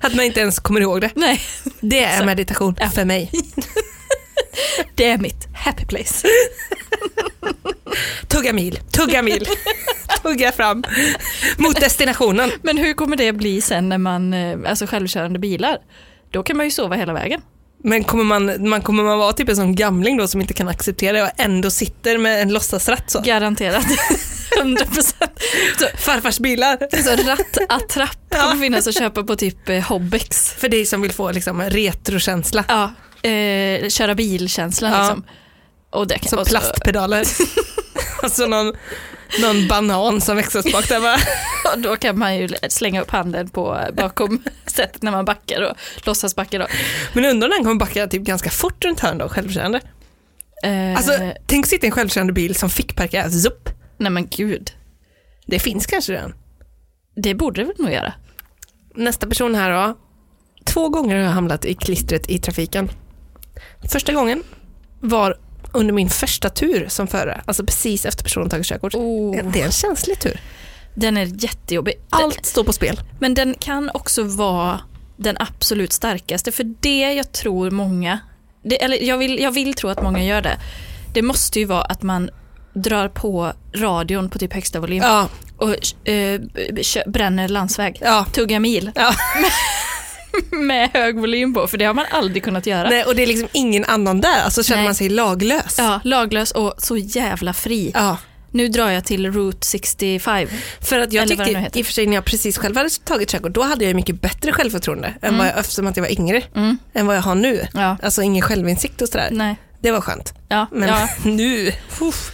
Speaker 2: Att man inte ens kommer ihåg det.
Speaker 1: Nej,
Speaker 2: Det är
Speaker 1: Så-
Speaker 2: meditation
Speaker 1: Ja.
Speaker 2: för mig.
Speaker 1: det är mitt happy place.
Speaker 2: Tugga mil, tugga mil, tugga fram mot destinationen.
Speaker 1: Men hur kommer det bli sen när man, eh, alltså självkörande bilar? Då kan man ju sova hela vägen.
Speaker 2: Men kommer man, man, kommer man vara typ en sån gamling då som inte kan acceptera det och ändå sitter med en låtsasratt så?
Speaker 1: Garanterat. 100 procent.
Speaker 2: Farfars bilar.
Speaker 1: Så rattattrapp kommer finnas att köpa på typ eh, Hobbex.
Speaker 2: För dig som vill få liksom retrokänsla.
Speaker 1: Ja, eh, köra bilkänslan
Speaker 2: Ja.
Speaker 1: liksom. Och det kan,
Speaker 2: Som plastpedaler. alltså någon, någon banan som växlas bak där bara.
Speaker 1: och då kan man ju slänga upp handen på eh, bakom sättet när man backar och låtsas backa då.
Speaker 2: Men undrar om den kommer backa typ ganska fort runt hörn då, självkörande.
Speaker 1: Eh,
Speaker 2: Alltså tänk sitta i en självkörande bil som fick parkera, zupp.
Speaker 1: Nej men gud,
Speaker 2: Det finns kanske redan.
Speaker 1: det borde det väl nog göra.
Speaker 2: Nästa person här då. Två gånger har jag hamnat i klistret i trafiken. Första gången var under min första tur som förare, alltså precis efter personen tagit körkort.
Speaker 1: Oh,
Speaker 2: Det är en känslig tur.
Speaker 1: den är jättejobbig.
Speaker 2: Allt står på spel.
Speaker 1: Men den kan också vara den absolut starkaste, för det jag tror många, det, eller jag vill, jag vill tro att många gör det, det måste ju vara att man drar på radion på typ högsta volym
Speaker 2: Ja,
Speaker 1: och eh, bränner landsväg.
Speaker 2: ja.
Speaker 1: Tuggar mil
Speaker 2: Ja.
Speaker 1: med hög volym på, för det har man aldrig kunnat göra.
Speaker 2: Nej, och det är liksom ingen annan där, alltså känner
Speaker 1: Nej.
Speaker 2: man sig laglös.
Speaker 1: Ja, laglös och så jävla fri.
Speaker 2: Ja.
Speaker 1: Nu drar jag till Route 65.
Speaker 2: För att jag tyckte, i och för sig när jag precis själv hade tagit körkort, då hade jag mycket bättre självförtroende än vad jag, eftersom att jag var yngre,
Speaker 1: Mm.
Speaker 2: än vad jag har nu.
Speaker 1: Ja,
Speaker 2: Alltså ingen självinsikt och sådär.
Speaker 1: nej.
Speaker 2: Det var skönt.
Speaker 1: Ja,
Speaker 2: Men
Speaker 1: ja.
Speaker 2: nu, uff.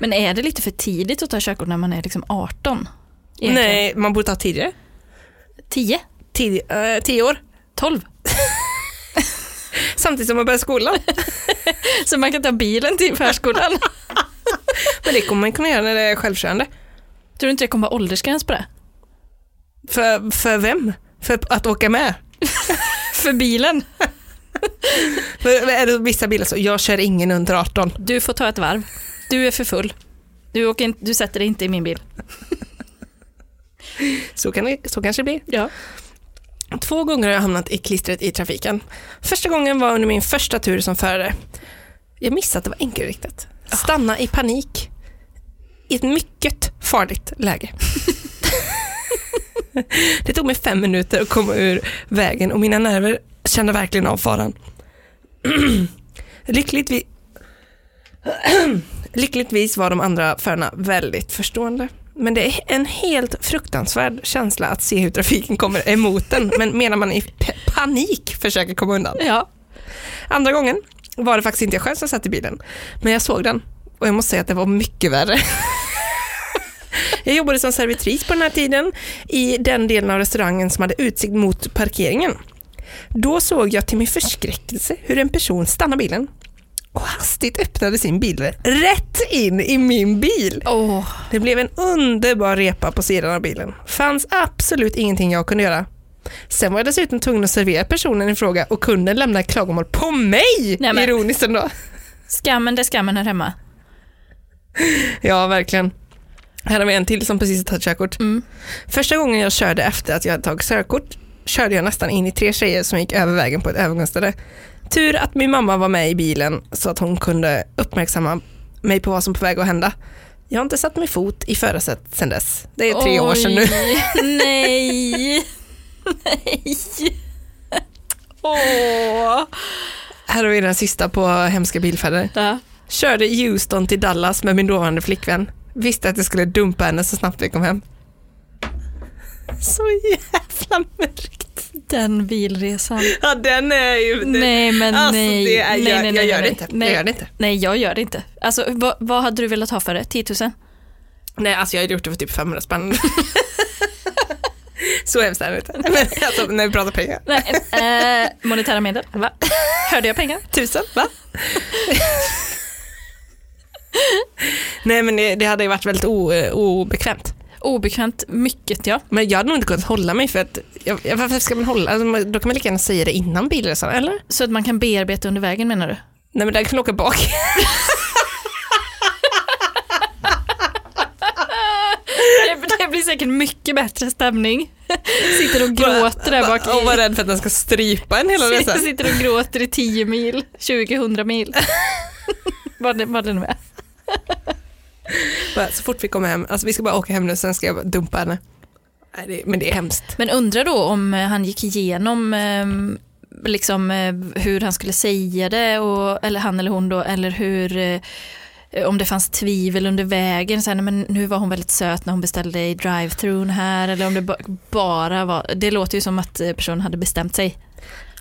Speaker 1: Men är det lite för tidigt att ta körkort när man är liksom 18? Egentligen?
Speaker 2: nej, man borde ta tidigare.
Speaker 1: 10?
Speaker 2: Tid, eh, tio år.
Speaker 1: 12?
Speaker 2: Samtidigt som man börjar skolan.
Speaker 1: Så man kan ta bilen till förskolan?
Speaker 2: Men det kommer man kunna göra när det är självkörande.
Speaker 1: Tror du inte det kommer vara åldersgräns på det?
Speaker 2: För, för vem? För att åka med?
Speaker 1: För bilen?
Speaker 2: För är det vissa bilar så, jag kör ingen under 18.
Speaker 1: Du får ta ett varv. Du är för full. Du, åker in, du sätter dig inte i min bil.
Speaker 2: Så, kan det, så kanske det blir.
Speaker 1: Ja.
Speaker 2: Två gånger har jag hamnat i klistret i trafiken. Första gången var under min första tur som förare. Jag missade att det var enkelriktat. Stanna i panik. I ett mycket farligt läge. det tog mig fem minuter att komma ur vägen och mina nerver kände verkligen av faran. Lyckligtvis, Lyckligtvis var de andra förarna väldigt förstående. Men det är en helt fruktansvärd känsla att se hur trafiken kommer emot en, men medan man i panik försöker komma undan.
Speaker 1: ja.
Speaker 2: Andra gången var det faktiskt inte jag själv som satt i bilen, men jag såg den och jag måste säga att det var mycket värre. Jag jobbade som servitris på den här tiden i den delen av restaurangen som hade utsikt mot parkeringen. Då såg jag till min förskräckelse hur en person stannade bilen och hastigt öppnade sin bil rätt in i min bil.
Speaker 1: Åh,
Speaker 2: Det blev en underbar repa på sidan av bilen. Fanns absolut ingenting jag kunde göra. Sen var jag dessutom tvungen att servera personen i fråga och kunden lämnade klagomål på mig!
Speaker 1: Nej, men-
Speaker 2: Ironiskt ändå.
Speaker 1: skammen där skammen hör hemma.
Speaker 2: Ja, verkligen. Här har vi en till som precis har tagit körkort.
Speaker 1: Mm.
Speaker 2: Första gången jag körde efter att jag hade tagit körkort körde jag nästan in i tre tjejer som gick över vägen på ett övergångsställe. Tur att min mamma var med i bilen så att hon kunde uppmärksamma mig på vad som var på väg att hända. Jag har inte satt min fot i förarsätet sedan dess. Det är tre år sedan nu.
Speaker 1: Oj, Nej. Nej. Åh.
Speaker 2: Här har vi den sista på hemska bilfärder.
Speaker 1: Ja.
Speaker 2: Körde Houston till Dallas med min dåvarande flickvän. Visste att jag skulle dumpa henne så snabbt vi kom hem. Så jävla mörkt.
Speaker 1: Den bilresan.
Speaker 2: Ja den är ju... Den,
Speaker 1: Nej men
Speaker 2: alltså,
Speaker 1: nej.
Speaker 2: Det är,
Speaker 1: nej,
Speaker 2: jag,
Speaker 1: nej,
Speaker 2: jag
Speaker 1: nej,
Speaker 2: gör
Speaker 1: nej.
Speaker 2: det inte.
Speaker 1: Nej.
Speaker 2: Jag gör det inte.
Speaker 1: Nej jag gör det inte. Alltså vad, vad hade du velat ha för det? 10 000?
Speaker 2: Nej alltså jag hade gjort det för typ 500 spänn. så hemskt är det inte. Men alltså när vi pratar pengar.
Speaker 1: Nej, eh, monetära medel, va? Hörde jag pengar?
Speaker 2: Tusen, va? Nej men det, det hade ju varit väldigt o, obekvämt.
Speaker 1: Obekvämt, mycket ja.
Speaker 2: Men jag hade nog inte kunnat hålla mig för att, jag, varför ska man hålla, alltså, då kan man lika gärna säga det innan bilresan, eller?
Speaker 1: Så att man kan bearbeta under vägen menar du?
Speaker 2: Nej men där kan åka bak.
Speaker 1: Det, blir säkert mycket bättre stämning. Sitter och gråter där bak
Speaker 2: Och var rädd för att den ska strypa en hela resan.
Speaker 1: Sitter och gråter i 10 mil, 20-100 mil. vad, det, vad det nu är.
Speaker 2: Bara, Så fort vi kommer hem, alltså vi ska bara åka hem nu sen ska jag bara dumpa henne. Men det är hemskt.
Speaker 1: Men undrar då om eh, han gick igenom ehm, liksom, eh, hur han skulle säga det, och, eller han eller hon då, eller hur eh, om det fanns tvivel under vägen, så här, men nu var hon väldigt söt när hon beställde i drive-thrun här, eller om det ba- bara var, det låter ju som att personen hade bestämt sig.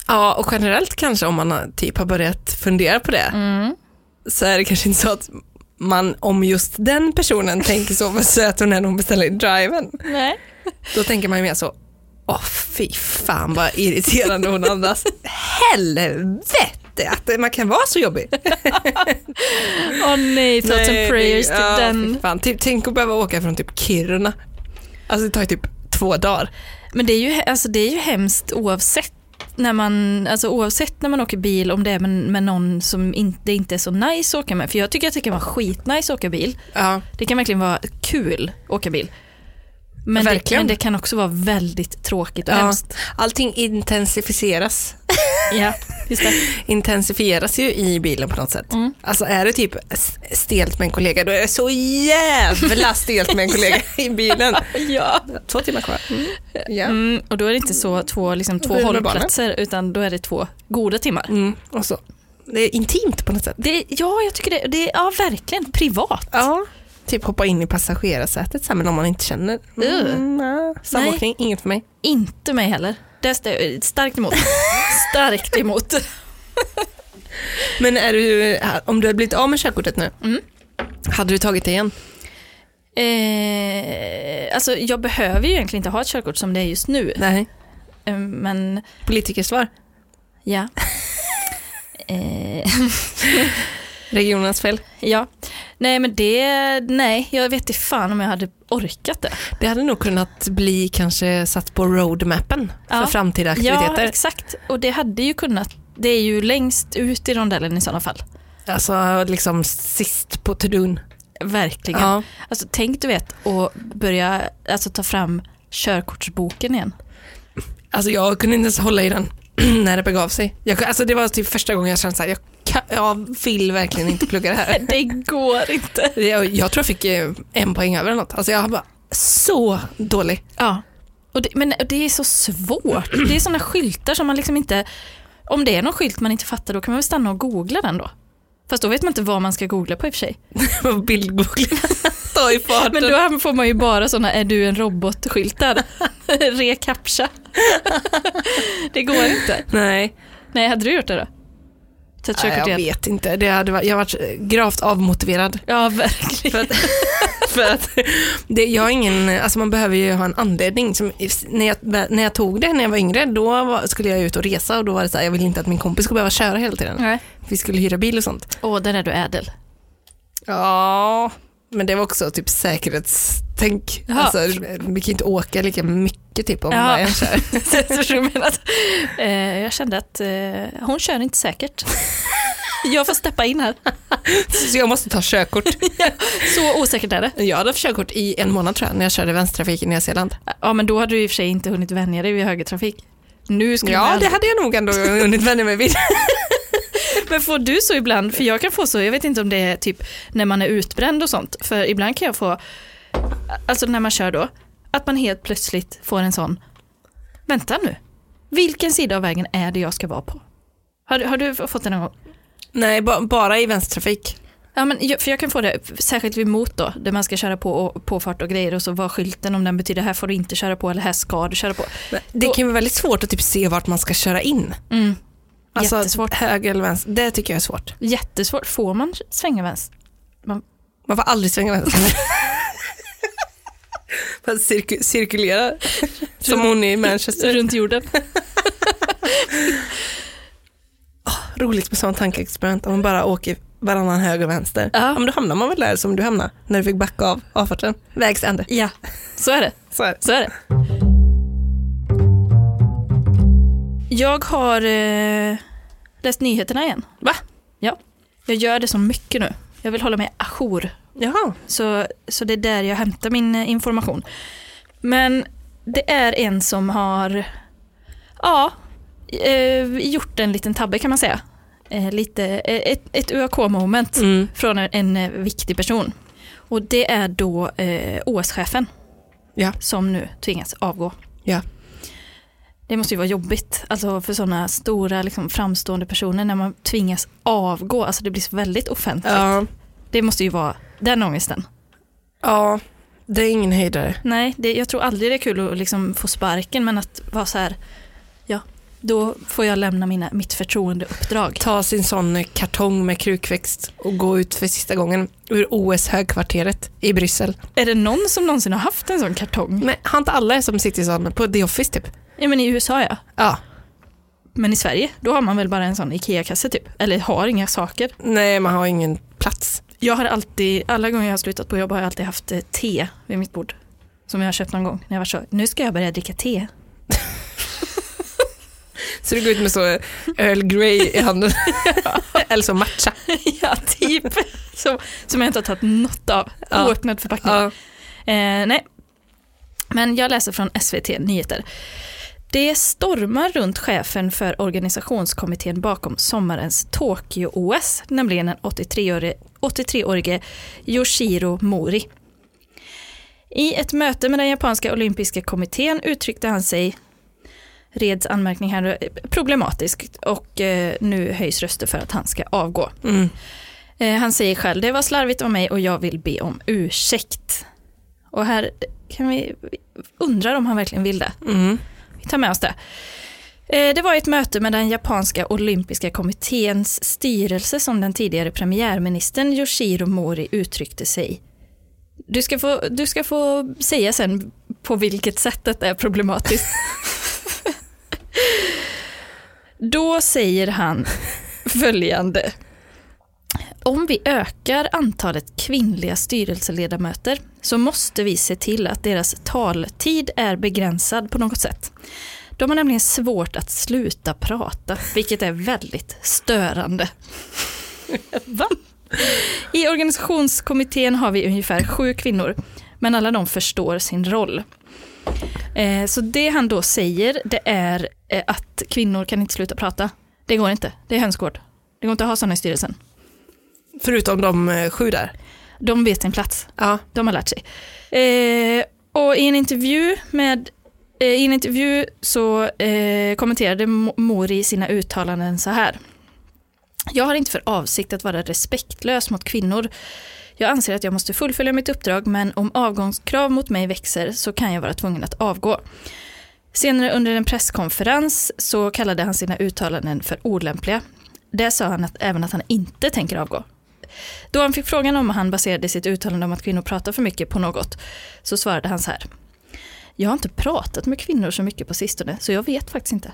Speaker 2: Ja, och generellt kanske om man typ har börjat fundera på det,
Speaker 1: Mm.
Speaker 2: så är det kanske inte så att man om just den personen tänker så vad söt hon är när hon beställer driven.
Speaker 1: Nej.
Speaker 2: Då tänker man ju mer så, åh fy fan vad irriterande hon andas. Helvete att man kan vara så jobbig.
Speaker 1: Åh nej, thoughts
Speaker 2: Nej,
Speaker 1: and prayers till
Speaker 2: ja,
Speaker 1: den.
Speaker 2: Fan. Tänk att behöva åka från typ Kiruna. Alltså det tar ju typ två dagar.
Speaker 1: Men det är ju, alltså, det är ju hemskt oavsett när man, alltså oavsett när man åker bil, om det är med, med någon som inte, inte är så nice att åka med. För jag tycker att det kan vara skitnice att åka bil.
Speaker 2: Ja.
Speaker 1: Det kan verkligen vara kul att åka bil. Men, det, men det kan också vara väldigt tråkigt och
Speaker 2: Ja.
Speaker 1: hemskt.
Speaker 2: Allting intensifieras.
Speaker 1: Ja, just det.
Speaker 2: Intensifieras ju i bilen på något sätt.
Speaker 1: Mm.
Speaker 2: Alltså är det typ stelt med en kollega, då är det så jävla stelt med en kollega i bilen.
Speaker 1: Ja.
Speaker 2: Två timmar kvar. Mm. Ja.
Speaker 1: Mm, och då är det inte så två, liksom, två
Speaker 2: är
Speaker 1: hållplatser, utan då är det två goda timmar.
Speaker 2: Mm. Och så. Det är intimt på något sätt.
Speaker 1: Det, ja, jag tycker det, det ja verkligen privat.
Speaker 2: Ja. Typ hoppa in i passagerarsätet så här, med någon man inte känner. Mm, ja. Samåkning, inget för mig.
Speaker 1: Inte mig heller. Det är starkt emot. Starkt emot.
Speaker 2: Men är du, om du hade blivit av med körkortet nu,
Speaker 1: Mm.
Speaker 2: hade du tagit det igen?
Speaker 1: Eh, alltså jag behöver ju egentligen inte ha ett körkort som det är just nu.
Speaker 2: Nej.
Speaker 1: Eh, men
Speaker 2: Politikersvar?
Speaker 1: ja. Eh,
Speaker 2: Regionens fel?
Speaker 1: ja. Nej men det, nej jag vet inte fan om jag hade orkat det.
Speaker 2: Det hade nog kunnat bli kanske satt på roadmappen för
Speaker 1: Ja.
Speaker 2: framtida
Speaker 1: Ja
Speaker 2: aktiviteter.
Speaker 1: exakt, och det hade ju kunnat, det är ju längst ut i rondellen i sådana fall.
Speaker 2: alltså liksom sist på to-don.
Speaker 1: Verkligen.
Speaker 2: Ja.
Speaker 1: Alltså tänk du vet att börja alltså, ta fram körkortsboken igen.
Speaker 2: Alltså jag kunde inte ens hålla i den när det begav sig. Jag, alltså det var typ första gången jag kände så här, jag, kan, jag vill verkligen inte plugga det här.
Speaker 1: Det går inte.
Speaker 2: Jag, jag tror jag fick eh, en poäng över eller något. Alltså jag var så dålig.
Speaker 1: Ja, och det, men det är så svårt. Det är sådana skyltar som man liksom inte, om det är någon skylt man inte fattar då kan man väl stanna och googla den då. Fast då vet man inte vad man ska googla på i och för sig.
Speaker 2: Bildgoogla. Ta i farten.
Speaker 1: Men då får man ju bara sådana är du en robot-skyltar. Recaptcha. det går inte.
Speaker 2: Nej,
Speaker 1: Nej, hade du gjort det då? Tagit körkort
Speaker 2: jag vet inte. Det hade varit, jag har varit gravt avmotiverad.
Speaker 1: Ja, verkligen.
Speaker 2: För att, för att det, jag har ingen, alltså man behöver ju ha en anledning. Som, när, jag, när jag tog det när jag var yngre, då skulle jag ut och resa och då var det så här, jag ville inte att min kompis skulle behöva köra hela tiden.
Speaker 1: Nej.
Speaker 2: Vi skulle hyra bil och sånt.
Speaker 1: Åh, där är du ädel.
Speaker 2: Ja, men det var också typ säkerhetstänk.
Speaker 1: Jaha.
Speaker 2: Alltså, vi kan inte åka lika mycket typ om
Speaker 1: Ja.
Speaker 2: varje kör.
Speaker 1: Jag, eh, jag kände att eh, hon kör inte säkert. Jag får steppa in här.
Speaker 2: Så jag måste ta körkort.
Speaker 1: Så osäkert är det.
Speaker 2: Jag hade haft körkort i en månad tror jag, när jag körde vänstertrafik i Nya Zeeland.
Speaker 1: Ja, men då hade du i och för sig inte hunnit vänja dig vid högertrafik. Nu skulle
Speaker 2: Ja,
Speaker 1: man
Speaker 2: det hade jag nog ändå hunnit vänja mig vid.
Speaker 1: Men får du så ibland, för jag kan få så, jag vet inte om det är typ när man är utbränd och sånt, för ibland kan jag få, alltså när man kör då, att man helt plötsligt får en sån, vänta nu, vilken sida av vägen är det jag ska vara på? Har, du- har du fått det någon gång?
Speaker 2: Nej, ba, bara i vänstertrafik.
Speaker 1: Ja, men jag, för jag kan få det, särskilt vid mot då, där man ska köra på och, påfart och grejer och så var skylten om den betyder här får du inte köra på eller här ska du köra på.
Speaker 2: Det
Speaker 1: Då-
Speaker 2: kan vara väldigt svårt att typ se vart man ska köra in.
Speaker 1: Mm.
Speaker 2: Alltså
Speaker 1: Jättesvårt.
Speaker 2: höger eller vänster, det tycker jag är svårt.
Speaker 1: Jättesvårt, får man svänga vänster?
Speaker 2: Man får aldrig svänga vänster. Man cirku- cirkulerar. Som hon i Manchester.
Speaker 1: Runt jorden.
Speaker 2: Roligt med sådana tankeexperiment. Om man bara åker varannan höger och vänster.
Speaker 1: Ja.
Speaker 2: Ja. men då hamnar man väl där som du hamnar när du fick backa av avfarten. Vägs ände.
Speaker 1: Ja, så är det.
Speaker 2: Så är det.
Speaker 1: Så är det. Jag har eh, läst nyheterna igen.
Speaker 2: Va?
Speaker 1: Ja. Jag gör det så mycket nu. Jag vill hålla mig ajour.
Speaker 2: Jaha.
Speaker 1: Så, så det är där jag hämtar min eh, information. Men det är en som har ja, eh, gjort en liten tabbe kan man säga. Eh, lite, eh, ett, ett UAK-moment
Speaker 2: Mm.
Speaker 1: från en, en eh, viktig person. Och det är då eh, OS-chefen
Speaker 2: Ja.
Speaker 1: som nu tvingas avgå.
Speaker 2: Ja.
Speaker 1: Det måste ju vara jobbigt alltså för sådana stora liksom, framstående personer när man tvingas avgå. Alltså det blir så väldigt offentligt.
Speaker 2: Ja.
Speaker 1: Det måste ju vara den ångesten.
Speaker 2: ja, det är ingen höjdare.
Speaker 1: Nej, det, jag tror aldrig det är kul att liksom få sparken men att vara så här, då får jag lämna mina, mitt förtroendeuppdrag.
Speaker 2: Ta sin sån kartong med krukväxt och gå ut för sista gången ur OS-högkvarteret i Bryssel.
Speaker 1: Är det någon som någonsin har haft en sån kartong?
Speaker 2: Men har inte alla som sitter i sån på The Office typ?
Speaker 1: Ja men i USA ja.
Speaker 2: Ja.
Speaker 1: Men i Sverige, då har man väl bara en sån IKEA-kasse typ. Eller har inga saker.
Speaker 2: Nej, man har ingen plats.
Speaker 1: Jag har alltid, alla gånger jag har slutat på jobb har jag alltid haft eh, te vid mitt bord. Som jag har köpt någon gång när jag var så, nu ska jag börja dricka te.
Speaker 2: Så du går ut med så Earl Grey i handen. Eller så matcha.
Speaker 1: ja, typ. som, som jag inte har tagit något av.
Speaker 2: Ja.
Speaker 1: Oöppnad förpackning.
Speaker 2: Ja.
Speaker 1: Eh, nej. Men jag läser från SVT Nyheter. Det stormar runt chefen för organisationskommittén bakom sommarens Tokyo-OS, nämligen den 83-årige 83-årige Yoshiro Mori. I ett möte med den japanska olympiska kommittén uttryckte han sig, Reds anmärkning här, problematiskt och eh, nu höjs röster för att han ska avgå.
Speaker 2: Mm.
Speaker 1: Eh, han säger själv, det var slarvigt av mig och jag vill be om ursäkt. Och här kan vi undra om han verkligen vill det.
Speaker 2: Mm.
Speaker 1: Vi tar med oss det. Eh, Det var ett möte med den japanska olympiska kommitténs styrelse som den tidigare premiärministern Yoshiro Mori uttryckte sig. Du ska få, du ska få säga sen på vilket sätt det är problematiskt. Då säger han följande. om vi ökar antalet kvinnliga styrelseledamöter så måste vi se till att deras taltid är begränsad på något sätt. De har nämligen svårt att sluta prata, vilket är väldigt störande. Va? I organisationskommittén har vi ungefär sju kvinnor, men alla de förstår sin roll. Eh, så det han då säger, det är att kvinnor kan inte sluta prata. Det går inte, det är hönsgård. Det går inte att ha sådana i styrelsen.
Speaker 2: Förutom de eh, sju där.
Speaker 1: De vet sin plats.
Speaker 2: Ja.
Speaker 1: De har lärt sig. Eh, och i en intervju med eh, i en intervju så eh, kommenterade Mo- Mori sina uttalanden så här. Jag har inte för avsikt att vara respektlös mot kvinnor. Jag anser att jag måste fullfölja mitt uppdrag men om avgångskrav mot mig växer så kan jag vara tvungen att avgå. Senare under en presskonferens så kallade han sina uttalanden för olämpliga. Där sa han att, även att han inte tänker avgå. Då han fick frågan om han baserade sitt uttalande om att kvinnor pratar för mycket på något så svarade han så här. Jag har inte pratat med kvinnor så mycket på sistone så jag vet faktiskt inte.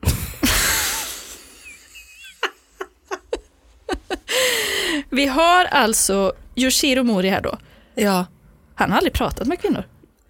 Speaker 1: Vi har alltså Yoshiro Mori här då.
Speaker 2: ja.
Speaker 1: Han har aldrig pratat med kvinnor.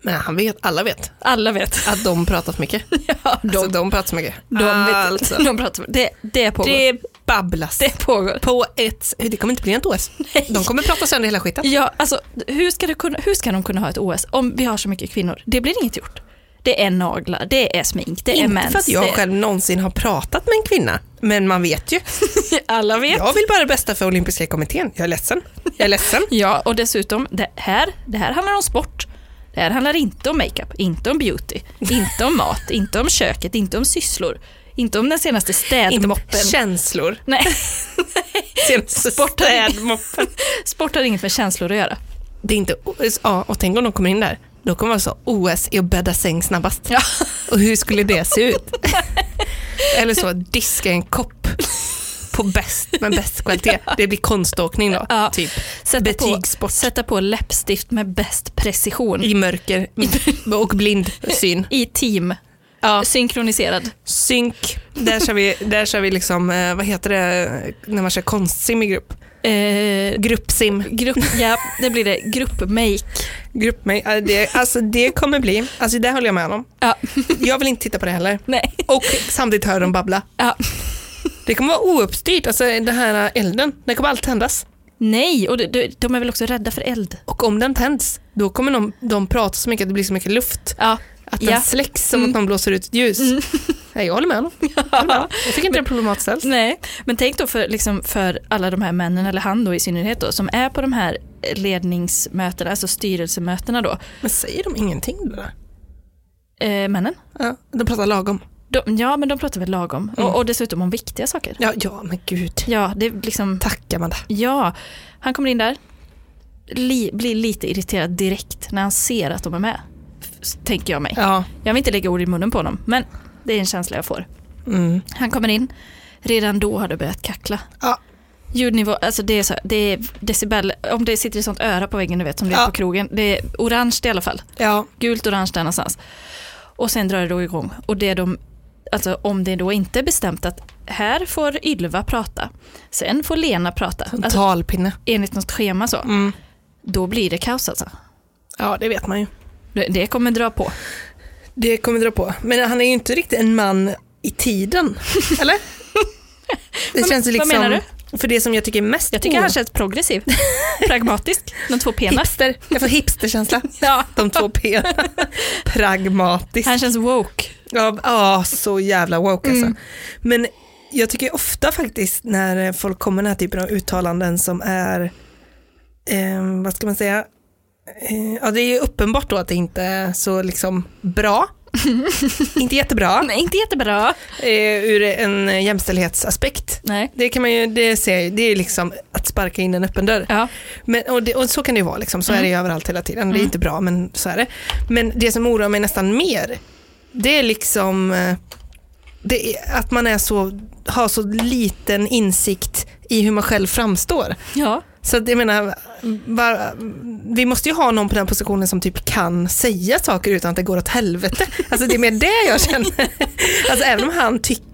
Speaker 2: Men han vet, alla vet
Speaker 1: Alla vet.
Speaker 2: att de pratar för mycket.
Speaker 1: Ja, de,
Speaker 2: Alltså de pratar så mycket.
Speaker 1: de vet
Speaker 2: alltså.
Speaker 1: de pratar, det, det pågår. Det,
Speaker 2: Det babblas.
Speaker 1: pågår.
Speaker 2: På ett, det kommer inte bli ett OS. De kommer prata sönder hela skiten.
Speaker 1: Ja, alltså hur ska, det kunna, hur ska de kunna ha ett OS om vi har så mycket kvinnor? Det blir inget gjort. Det är naglar, det är smink, det är
Speaker 2: Inte
Speaker 1: mens.
Speaker 2: för att jag
Speaker 1: det...
Speaker 2: själv någonsin har pratat med en kvinna, men man vet ju.
Speaker 1: Alla vet.
Speaker 2: Jag vill bara det bästa för olympiska kommittén. Jag är ledsen. Jag är ledsen.
Speaker 1: Ja, och dessutom, det här, det här handlar om sport. Det här handlar inte om makeup, inte om beauty, inte om mat, inte om köket, inte om sysslor, inte om den senaste
Speaker 2: Inte
Speaker 1: städmoppen.
Speaker 2: känslor.
Speaker 1: Nej,
Speaker 2: Senaste
Speaker 1: Sport
Speaker 2: städmoppen.
Speaker 1: sport har inget med känslor att göra.
Speaker 2: Det är inte. Ja, och tänk om de kommer in där. Då kommer vara så OS i att bädda säng snabbast.
Speaker 1: Ja.
Speaker 2: Och hur skulle det se ut? Eller så, diska en kopp på bäst, med bäst kvalitet. Det blir konståkning då,
Speaker 1: Ja.
Speaker 2: typ.
Speaker 1: Sätta
Speaker 2: Betygssport.
Speaker 1: På, sätta på läppstift med bäst precision.
Speaker 2: I mörker och blind syn.
Speaker 1: I team,
Speaker 2: Ja.
Speaker 1: synkroniserad.
Speaker 2: Synk, där kör vi, där kör vi liksom, eh, vad heter det när man kör konstsim i grupp?
Speaker 1: Eh,
Speaker 2: Gruppsim.
Speaker 1: grupp, ja, det blir det. Gruppmake.
Speaker 2: Gruppmate, ja, det, alltså det kommer bli, alltså det håller jag med om.
Speaker 1: Ja.
Speaker 2: Jag vill inte titta på det heller.
Speaker 1: Nej.
Speaker 2: Och samtidigt höra dem babbla.
Speaker 1: Ja.
Speaker 2: Det kommer vara ouppstyrt, alltså den här elden, den kommer alltid tändas.
Speaker 1: Nej, och de, de, är väl också rädda för eld.
Speaker 2: Och om den tänds, då kommer de, de prata så mycket att det blir så mycket luft.
Speaker 1: Ja,
Speaker 2: Att den
Speaker 1: Ja.
Speaker 2: släcks som
Speaker 1: Mm.
Speaker 2: att någon blåser ut ett ljus. Nej, jag håller med honom. Jag, håller med. jag tycker inte det är problematiskt alls.
Speaker 1: Nej, men tänk då för, liksom, för alla de här männen, eller han då i synnerhet då, som är på de här ledningsmötena, alltså styrelsemötena då.
Speaker 2: Men säger de ingenting då?
Speaker 1: Eh, männen?
Speaker 2: Ja, de pratar lagom.
Speaker 1: De, ja, men de pratar väl lagom.
Speaker 2: Mm.
Speaker 1: Och, och dessutom om viktiga saker.
Speaker 2: Ja, ja men gud.
Speaker 1: Ja, det är liksom,
Speaker 2: Tack Amanda.
Speaker 1: ja, han kommer in där, li, blir lite irriterad direkt när han ser att de är med. Tänker jag mig.
Speaker 2: Ja.
Speaker 1: Jag vill inte lägga ord i munnen på honom, men det är en känsla jag får.
Speaker 2: Mm.
Speaker 1: Han kommer in, redan då har det börjat kackla.
Speaker 2: Ja.
Speaker 1: Ljudnivå, alltså det är, så, det är decibel, om det sitter ett sånt öra på väggen du vet som det är
Speaker 2: Ja.
Speaker 1: på krogen. Det är orange i alla fall,
Speaker 2: Ja.
Speaker 1: gult orange där någonstans. Och sen drar det då igång. Och det de, alltså om det då inte är bestämt att här får Ylva prata, sen får Lena prata,
Speaker 2: En
Speaker 1: alltså,
Speaker 2: talpinne.
Speaker 1: enligt något schema så,
Speaker 2: Mm.
Speaker 1: då blir det kaos alltså.
Speaker 2: Ja, det vet man ju.
Speaker 1: Det, det kommer dra på.
Speaker 2: Det kommer dra på. Men han är ju inte riktigt en man i tiden. Eller? Det känns ju
Speaker 1: vad
Speaker 2: liksom...
Speaker 1: menar
Speaker 2: För det som jag tycker är mest
Speaker 1: Jag tycker han känns progressiv, pragmatisk, de två pena.
Speaker 2: Hipster. Jag får hipsterkänsla.
Speaker 1: Ja.
Speaker 2: De två P. Pragmatiskt.
Speaker 1: Han känns woke.
Speaker 2: Ja, ja, så jävla woke alltså.
Speaker 1: Mm.
Speaker 2: Men jag tycker ofta faktiskt när folk kommer med den här typen av uttalanden som är, eh, vad ska man säga, eh, ja det är ju uppenbart då att det inte är så liksom bra. inte jättebra
Speaker 1: Nej, inte jättebra.
Speaker 2: eh, ur en jämställdhetsaspekt.
Speaker 1: Nej.
Speaker 2: Det kan man ju, det ser det är liksom att sparka in en öppen dörr.
Speaker 1: Ja.
Speaker 2: Men, och, det, och så kan det ju vara, liksom. så är det ju överallt hela tiden. Det är
Speaker 1: Mm.
Speaker 2: inte bra, men så är det. Men det som oroar mig nästan mer, det är liksom eh, är att man är så, har så liten insikt i hur man själv framstår.
Speaker 1: ja.
Speaker 2: Så att jag menar, var, vi måste ju ha någon på den positionen som typ kan säga saker utan att det går åt helvete. Alltså det är mer det jag känner. Alltså även om han tycker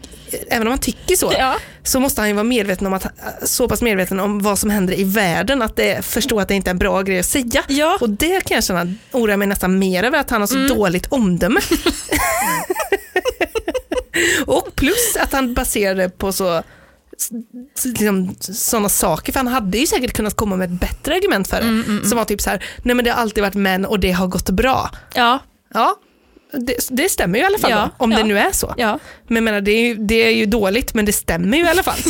Speaker 2: även om han tycker så,
Speaker 1: Ja.
Speaker 2: så måste han ju vara medveten om att, så pass medveten om vad som händer i världen, att det, förstå att det inte är en bra grej att säga.
Speaker 1: Ja.
Speaker 2: Och det kan jag känna, oroar mig nästan mer över att han har så
Speaker 1: Mm.
Speaker 2: dåligt omdöme. och plus att han baserar det på så liksom, sådana saker, för han hade ju säkert kunnat komma med ett bättre argument för det.
Speaker 1: Mm,
Speaker 2: Som var typ så här, nej men det har alltid varit män och det har gått bra.
Speaker 1: Ja,
Speaker 2: Ja, det, det stämmer ju i alla fall
Speaker 1: Ja,
Speaker 2: då, om
Speaker 1: ja.
Speaker 2: det nu är så.
Speaker 1: ja.
Speaker 2: Men menar, det är, ju, det är ju dåligt, men det stämmer ju i alla fall.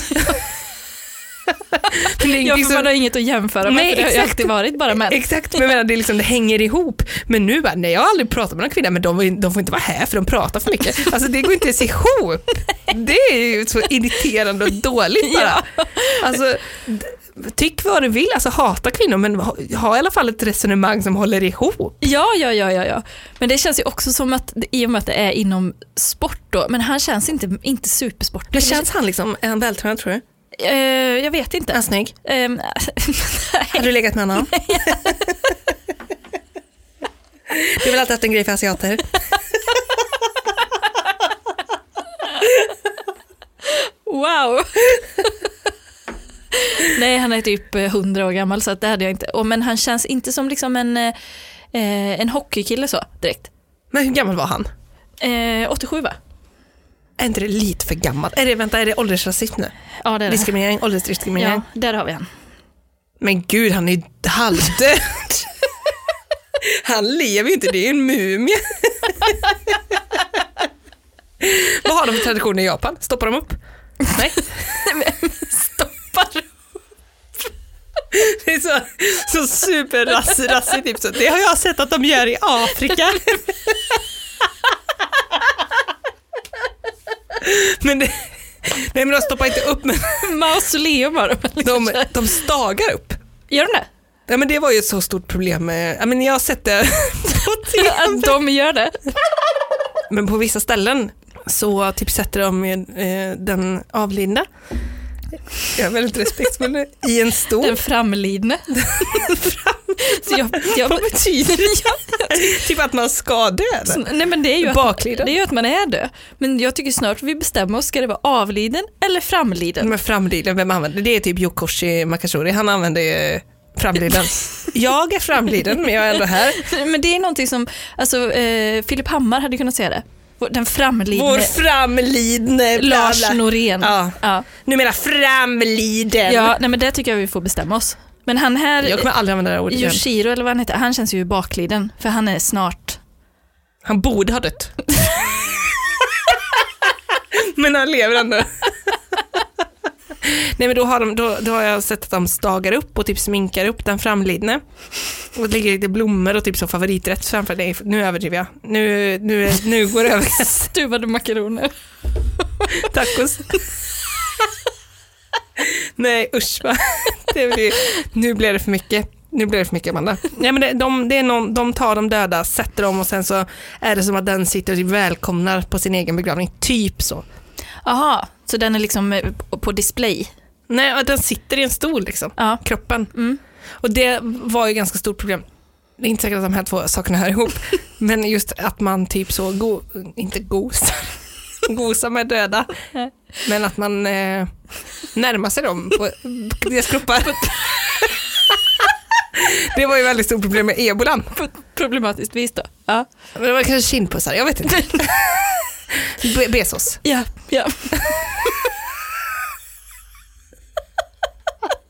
Speaker 2: Det
Speaker 1: ja
Speaker 2: ingenting
Speaker 1: för
Speaker 2: som-
Speaker 1: man har inget att jämföra med,
Speaker 2: Nej,
Speaker 1: för det har ju alltid varit bara män.
Speaker 2: Exakt, men menar, det, liksom, det hänger ihop. Men nu bara, nej jag har aldrig pratat med någon kvinna, men de, de får inte vara här för de pratar för mycket. Alltså det går inte ens ihop. Det är ju så irriterande och dåligt bara. Alltså, d- tyck vad du vill, alltså hata kvinnor, men ha, ha i alla fall ett resonemang som håller ihop.
Speaker 1: Ja, ja, ja, ja, ja. Men det känns ju också som att, i och med att det är inom sport då, men han känns inte, inte supersportig.
Speaker 2: Det känns han liksom, är han vältränad tror du?
Speaker 1: Eh, jag vet
Speaker 2: Är
Speaker 1: inte.
Speaker 2: han snygg?
Speaker 1: Ehm,
Speaker 2: Har du legat med honom? Du har väl alltid haft en grej för asiater?
Speaker 1: wow! Nej, han är typ eh, 100 år gammal så det hade jag inte. Och, men han känns inte som liksom en, eh, eh, en hockeykille så direkt.
Speaker 2: Men hur gammal var han?
Speaker 1: Eh, 87 va?
Speaker 2: Är inte det lite för gammalt? Är det, vänta, är det åldersrasism nu?
Speaker 1: Ja, det är det.
Speaker 2: Diskriminering, åldersdiskriminering?
Speaker 1: Ja, där har vi han.
Speaker 2: Men gud, han är ju halvdöd. Han lever ju inte, det är ju en mumie. Vad har de för traditioner i Japan? Stoppar de upp? Nej,
Speaker 1: Stoppar.
Speaker 2: det är så, så superrassigt. Typ. Det har jag sett att de gör i Afrika. Men det, nej men de stoppar inte upp, men
Speaker 1: Mausoleum har de.
Speaker 2: de, de stagar upp.
Speaker 1: Gör de det?
Speaker 2: Ja, men det var ju ett så stort problem. med- Ja, men jag har sett det.
Speaker 1: Att de gör det?
Speaker 2: Men på vissa ställen så typ sätter de med, eh, den avlidna, jag är väldigt respektfull i en stol.
Speaker 1: Den framlidne. Så jag, jag,
Speaker 2: Vad betyder det? typ att man ska dö?
Speaker 1: Så-? Nej men det är ju att, det är ju att man är död. Men jag tycker snart vi bestämmer oss, ska det vara avliden eller framliden?
Speaker 2: Men framliden, vem använder det? är typ Yokoshi Makashori, han använder ju framliden. Jag är framliden men jag är ändå här.
Speaker 1: Men det är någonting som, alltså eh, Filip Hammar hade kunnat säga det. Den framlidne
Speaker 2: Vår framlidne
Speaker 1: Lars. Norén.
Speaker 2: Ja.
Speaker 1: Ja.
Speaker 2: Numera framliden.
Speaker 1: ja, nej men det tycker jag vi får bestämma oss. Men han här,
Speaker 2: Jag kommer aldrig använda det ordet igen.
Speaker 1: Yoshiro eller vad han heter, han känns ju bakliden. För han är snart,
Speaker 2: Han borde ha dött. men han lever ändå. Nej men då har, de, då, då har jag sett att de stagar upp och typ sminkar upp den framlidne. Och det ligger lite blommor och typ så favoriträtt framför dig. Nu överdriver jag. Nu, nu, nu går det över.
Speaker 1: stuvade makaroner.
Speaker 2: Tacos. Nej usch va. Det blir, nu blir det för mycket. Nu blir det för mycket Amanda. Nej, men det, de, det är någon, de tar de döda, sätter dem och sen så är det som att den sitter och välkomnar på sin egen begravning. Typ så.
Speaker 1: Aha, så den är liksom eh, på display.
Speaker 2: Nej, den sitter i en stol liksom.
Speaker 1: Ja.
Speaker 2: Kroppen.
Speaker 1: Mm.
Speaker 2: Och det var ju ganska stort problem. Det är inte säkert att de här två sakerna hör ihop. men just att man typ så, go, inte gosar, gosar med döda. Men att man eh, närmar sig dem på deras kroppar. det var ju väldigt stort problem med ebolan.
Speaker 1: Problematiskt vis då. Ja,
Speaker 2: Men det var kanske kindpussar, jag vet inte. Be- Bezos.
Speaker 1: ja, ja.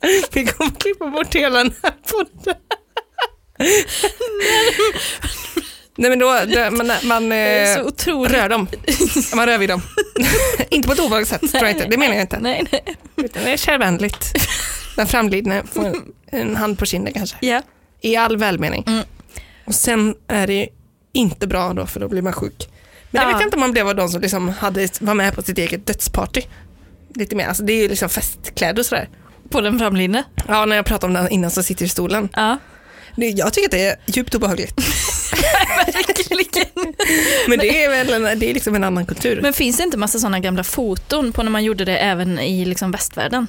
Speaker 2: Vi kommer klippa bort hela den här podden. Nej men då, då man, man
Speaker 1: Det
Speaker 2: eh, rör dem. Man rör vid dem. inte på ett obehagligt sätt, tror jag inte. Det menar jag inte.
Speaker 1: Nej, nej.
Speaker 2: Utan det är kärvänligt. Den framlidne får en, hand på kinden kanske.
Speaker 1: Ja.
Speaker 2: I all välmening.
Speaker 1: Mm.
Speaker 2: Och sen är det inte bra då, för då blir man sjuk. Men det
Speaker 1: Ja.
Speaker 2: vet jag inte om man blev av de som liksom hade, var med på sitt eget dödsparty. Lite mer, alltså det är ju liksom festkläder och sådär.
Speaker 1: På den framlinne.
Speaker 2: Ja, när jag pratade om det innan så sitter i stolen.
Speaker 1: Ja,
Speaker 2: jag tycker att det är djupt obehagligt.
Speaker 1: verkligen.
Speaker 2: Men det är väl en, det är liksom en annan kultur.
Speaker 1: Men finns det inte massa sådana gamla foton på när man gjorde det även i liksom västvärlden?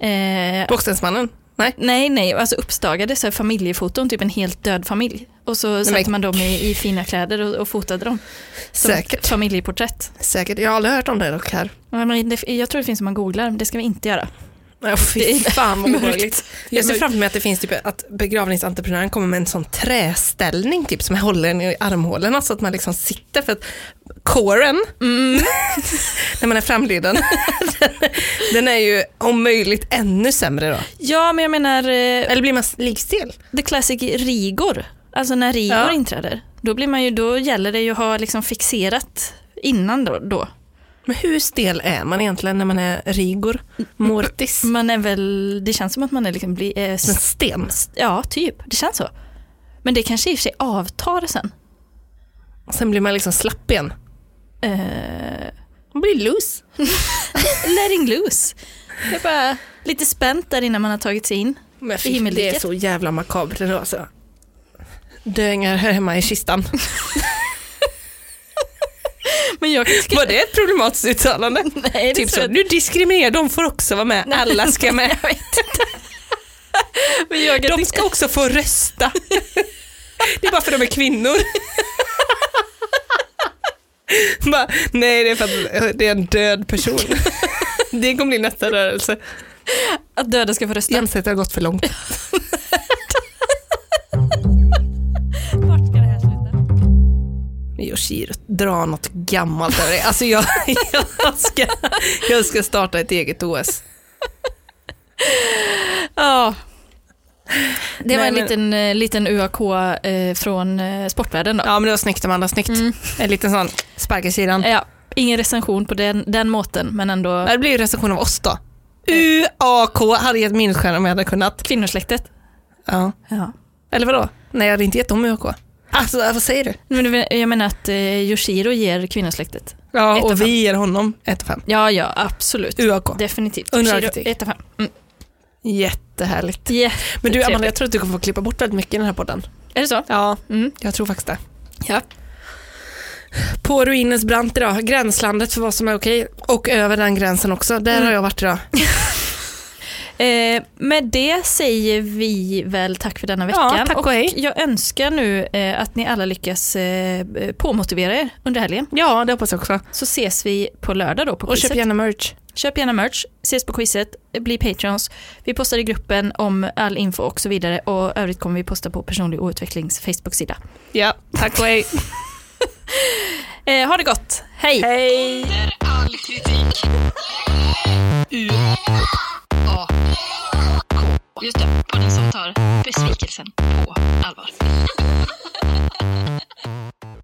Speaker 1: Eh,
Speaker 2: Bockstensmannen, Nej.
Speaker 1: Nej, nej, alltså uppstagade så familjefoton, typ en helt död familj. Och så satte
Speaker 2: men-
Speaker 1: man dem i, i fina kläder och, och fotade dem. Som
Speaker 2: Säkert.
Speaker 1: familjeporträtt.
Speaker 2: Säkert. Jag har aldrig hört om det dock här.
Speaker 1: Men det, jag tror det finns om man googlar, men det ska vi inte göra.
Speaker 2: Ja, fy fan vad obehagligt. Jag ser framför mig att det finns typ att begravningsentreprenören kommer med en sån träställning typ som håller en i armhålorna så att man liksom sitter för att kåren, när man är framleden, den, den är ju om möjligt ännu sämre då.
Speaker 1: Ja, men jag menar eh,
Speaker 2: Eller blir man likstel?
Speaker 1: the classic rigor. Alltså när rigor
Speaker 2: Ja.
Speaker 1: inträder. Då, blir man ju, då gäller det ju att ha liksom fixerat innan då. då.
Speaker 2: Men hur stel är man egentligen när man är rigor? Mortis?
Speaker 1: Man är väl, det känns som att man är liksom, blir, eh,
Speaker 2: Som en sten?
Speaker 1: ja typ, det känns så. Men det kanske i och för sig avtar sen.
Speaker 2: Sen blir man liksom slapp igen.
Speaker 1: Eh,
Speaker 2: Man blir loose.
Speaker 1: letting loose. Det är bara lite spänt där innan man har tagit sig in.
Speaker 2: Men
Speaker 1: I
Speaker 2: fy, det är
Speaker 1: himmelriket.
Speaker 2: så jävla makabert ändå alltså. Döingar här hemma i kistan.
Speaker 1: Men jag kan.
Speaker 2: Var det ett problematiskt uttalande?
Speaker 1: Nej,
Speaker 2: Typ så, nu diskriminerar de får också vara med, alla ska med.
Speaker 1: Jag vet inte. Men jag
Speaker 2: De ska också få rösta. Det är bara för att de är kvinnor. Bara, nej, det är för att det är en död person. Det kommer bli nästa rörelse.
Speaker 1: Att döda ska få rösta.
Speaker 2: Jämställdhet har gått för långt. Yoshiro, dra något gammalt över det. Alltså jag, jag, ska, jag ska starta ett eget OS.
Speaker 1: Ja. Det var
Speaker 2: Nej,
Speaker 1: en liten, eh, liten UAK eh, från eh, sportvärlden då.
Speaker 2: Ja men det var snyggt Amanda, snyggt.
Speaker 1: Mm.
Speaker 2: En liten sån spark i sidan.
Speaker 1: Ja, ingen recension på den, den måten, men ändå
Speaker 2: Det blir ju recension av oss då. UAK hade gett minusstjärna om jag hade kunnat.
Speaker 1: kvinnosläktet.
Speaker 2: Ja.
Speaker 1: Ja.
Speaker 2: Eller vadå? Nej jag hade inte gett dem UAK. Alltså vad säger du?
Speaker 1: Men jag menar att eh, Yoshiro ger kvinnosläktet.
Speaker 2: Ja
Speaker 1: Ett av
Speaker 2: och vi ger honom 1 5.
Speaker 1: Ja, ja, absolut.
Speaker 2: UAK.
Speaker 1: Definitivt.
Speaker 2: Under
Speaker 1: Yoshiro,
Speaker 2: kritik.
Speaker 1: ett av fem. Mm.
Speaker 2: Jättehärligt. Men du Amanda, jag tror att du kommer få klippa bort väldigt mycket i den här podden.
Speaker 1: Är det så?
Speaker 2: Ja,
Speaker 1: Mm.
Speaker 2: jag tror faktiskt det.
Speaker 1: Ja.
Speaker 2: På ruinens brant idag, gränslandet för vad som är okej. Och över den gränsen också, där
Speaker 1: Mm.
Speaker 2: har jag varit idag.
Speaker 1: Eh, med det säger vi väl tack för denna veckan.
Speaker 2: Ja, tack och hej.
Speaker 1: jag önskar nu eh, att ni alla lyckas eh, påmotivera er under helgen.
Speaker 2: Ja, det hoppas jag också.
Speaker 1: Så ses vi på lördag då på
Speaker 2: Och
Speaker 1: quizet.
Speaker 2: köp gärna merch.
Speaker 1: Köp gärna merch, ses på quizet, bli patrons. Vi postar i gruppen om all info och så vidare och övrigt kommer vi posta på personlig outvecklings Facebook-sida.
Speaker 2: Ja, tack och hej.
Speaker 1: Eh, ha det gott, hej!
Speaker 2: hej.
Speaker 3: Under all kritik. A. Just det, På den som tar besvikelsen på allvar.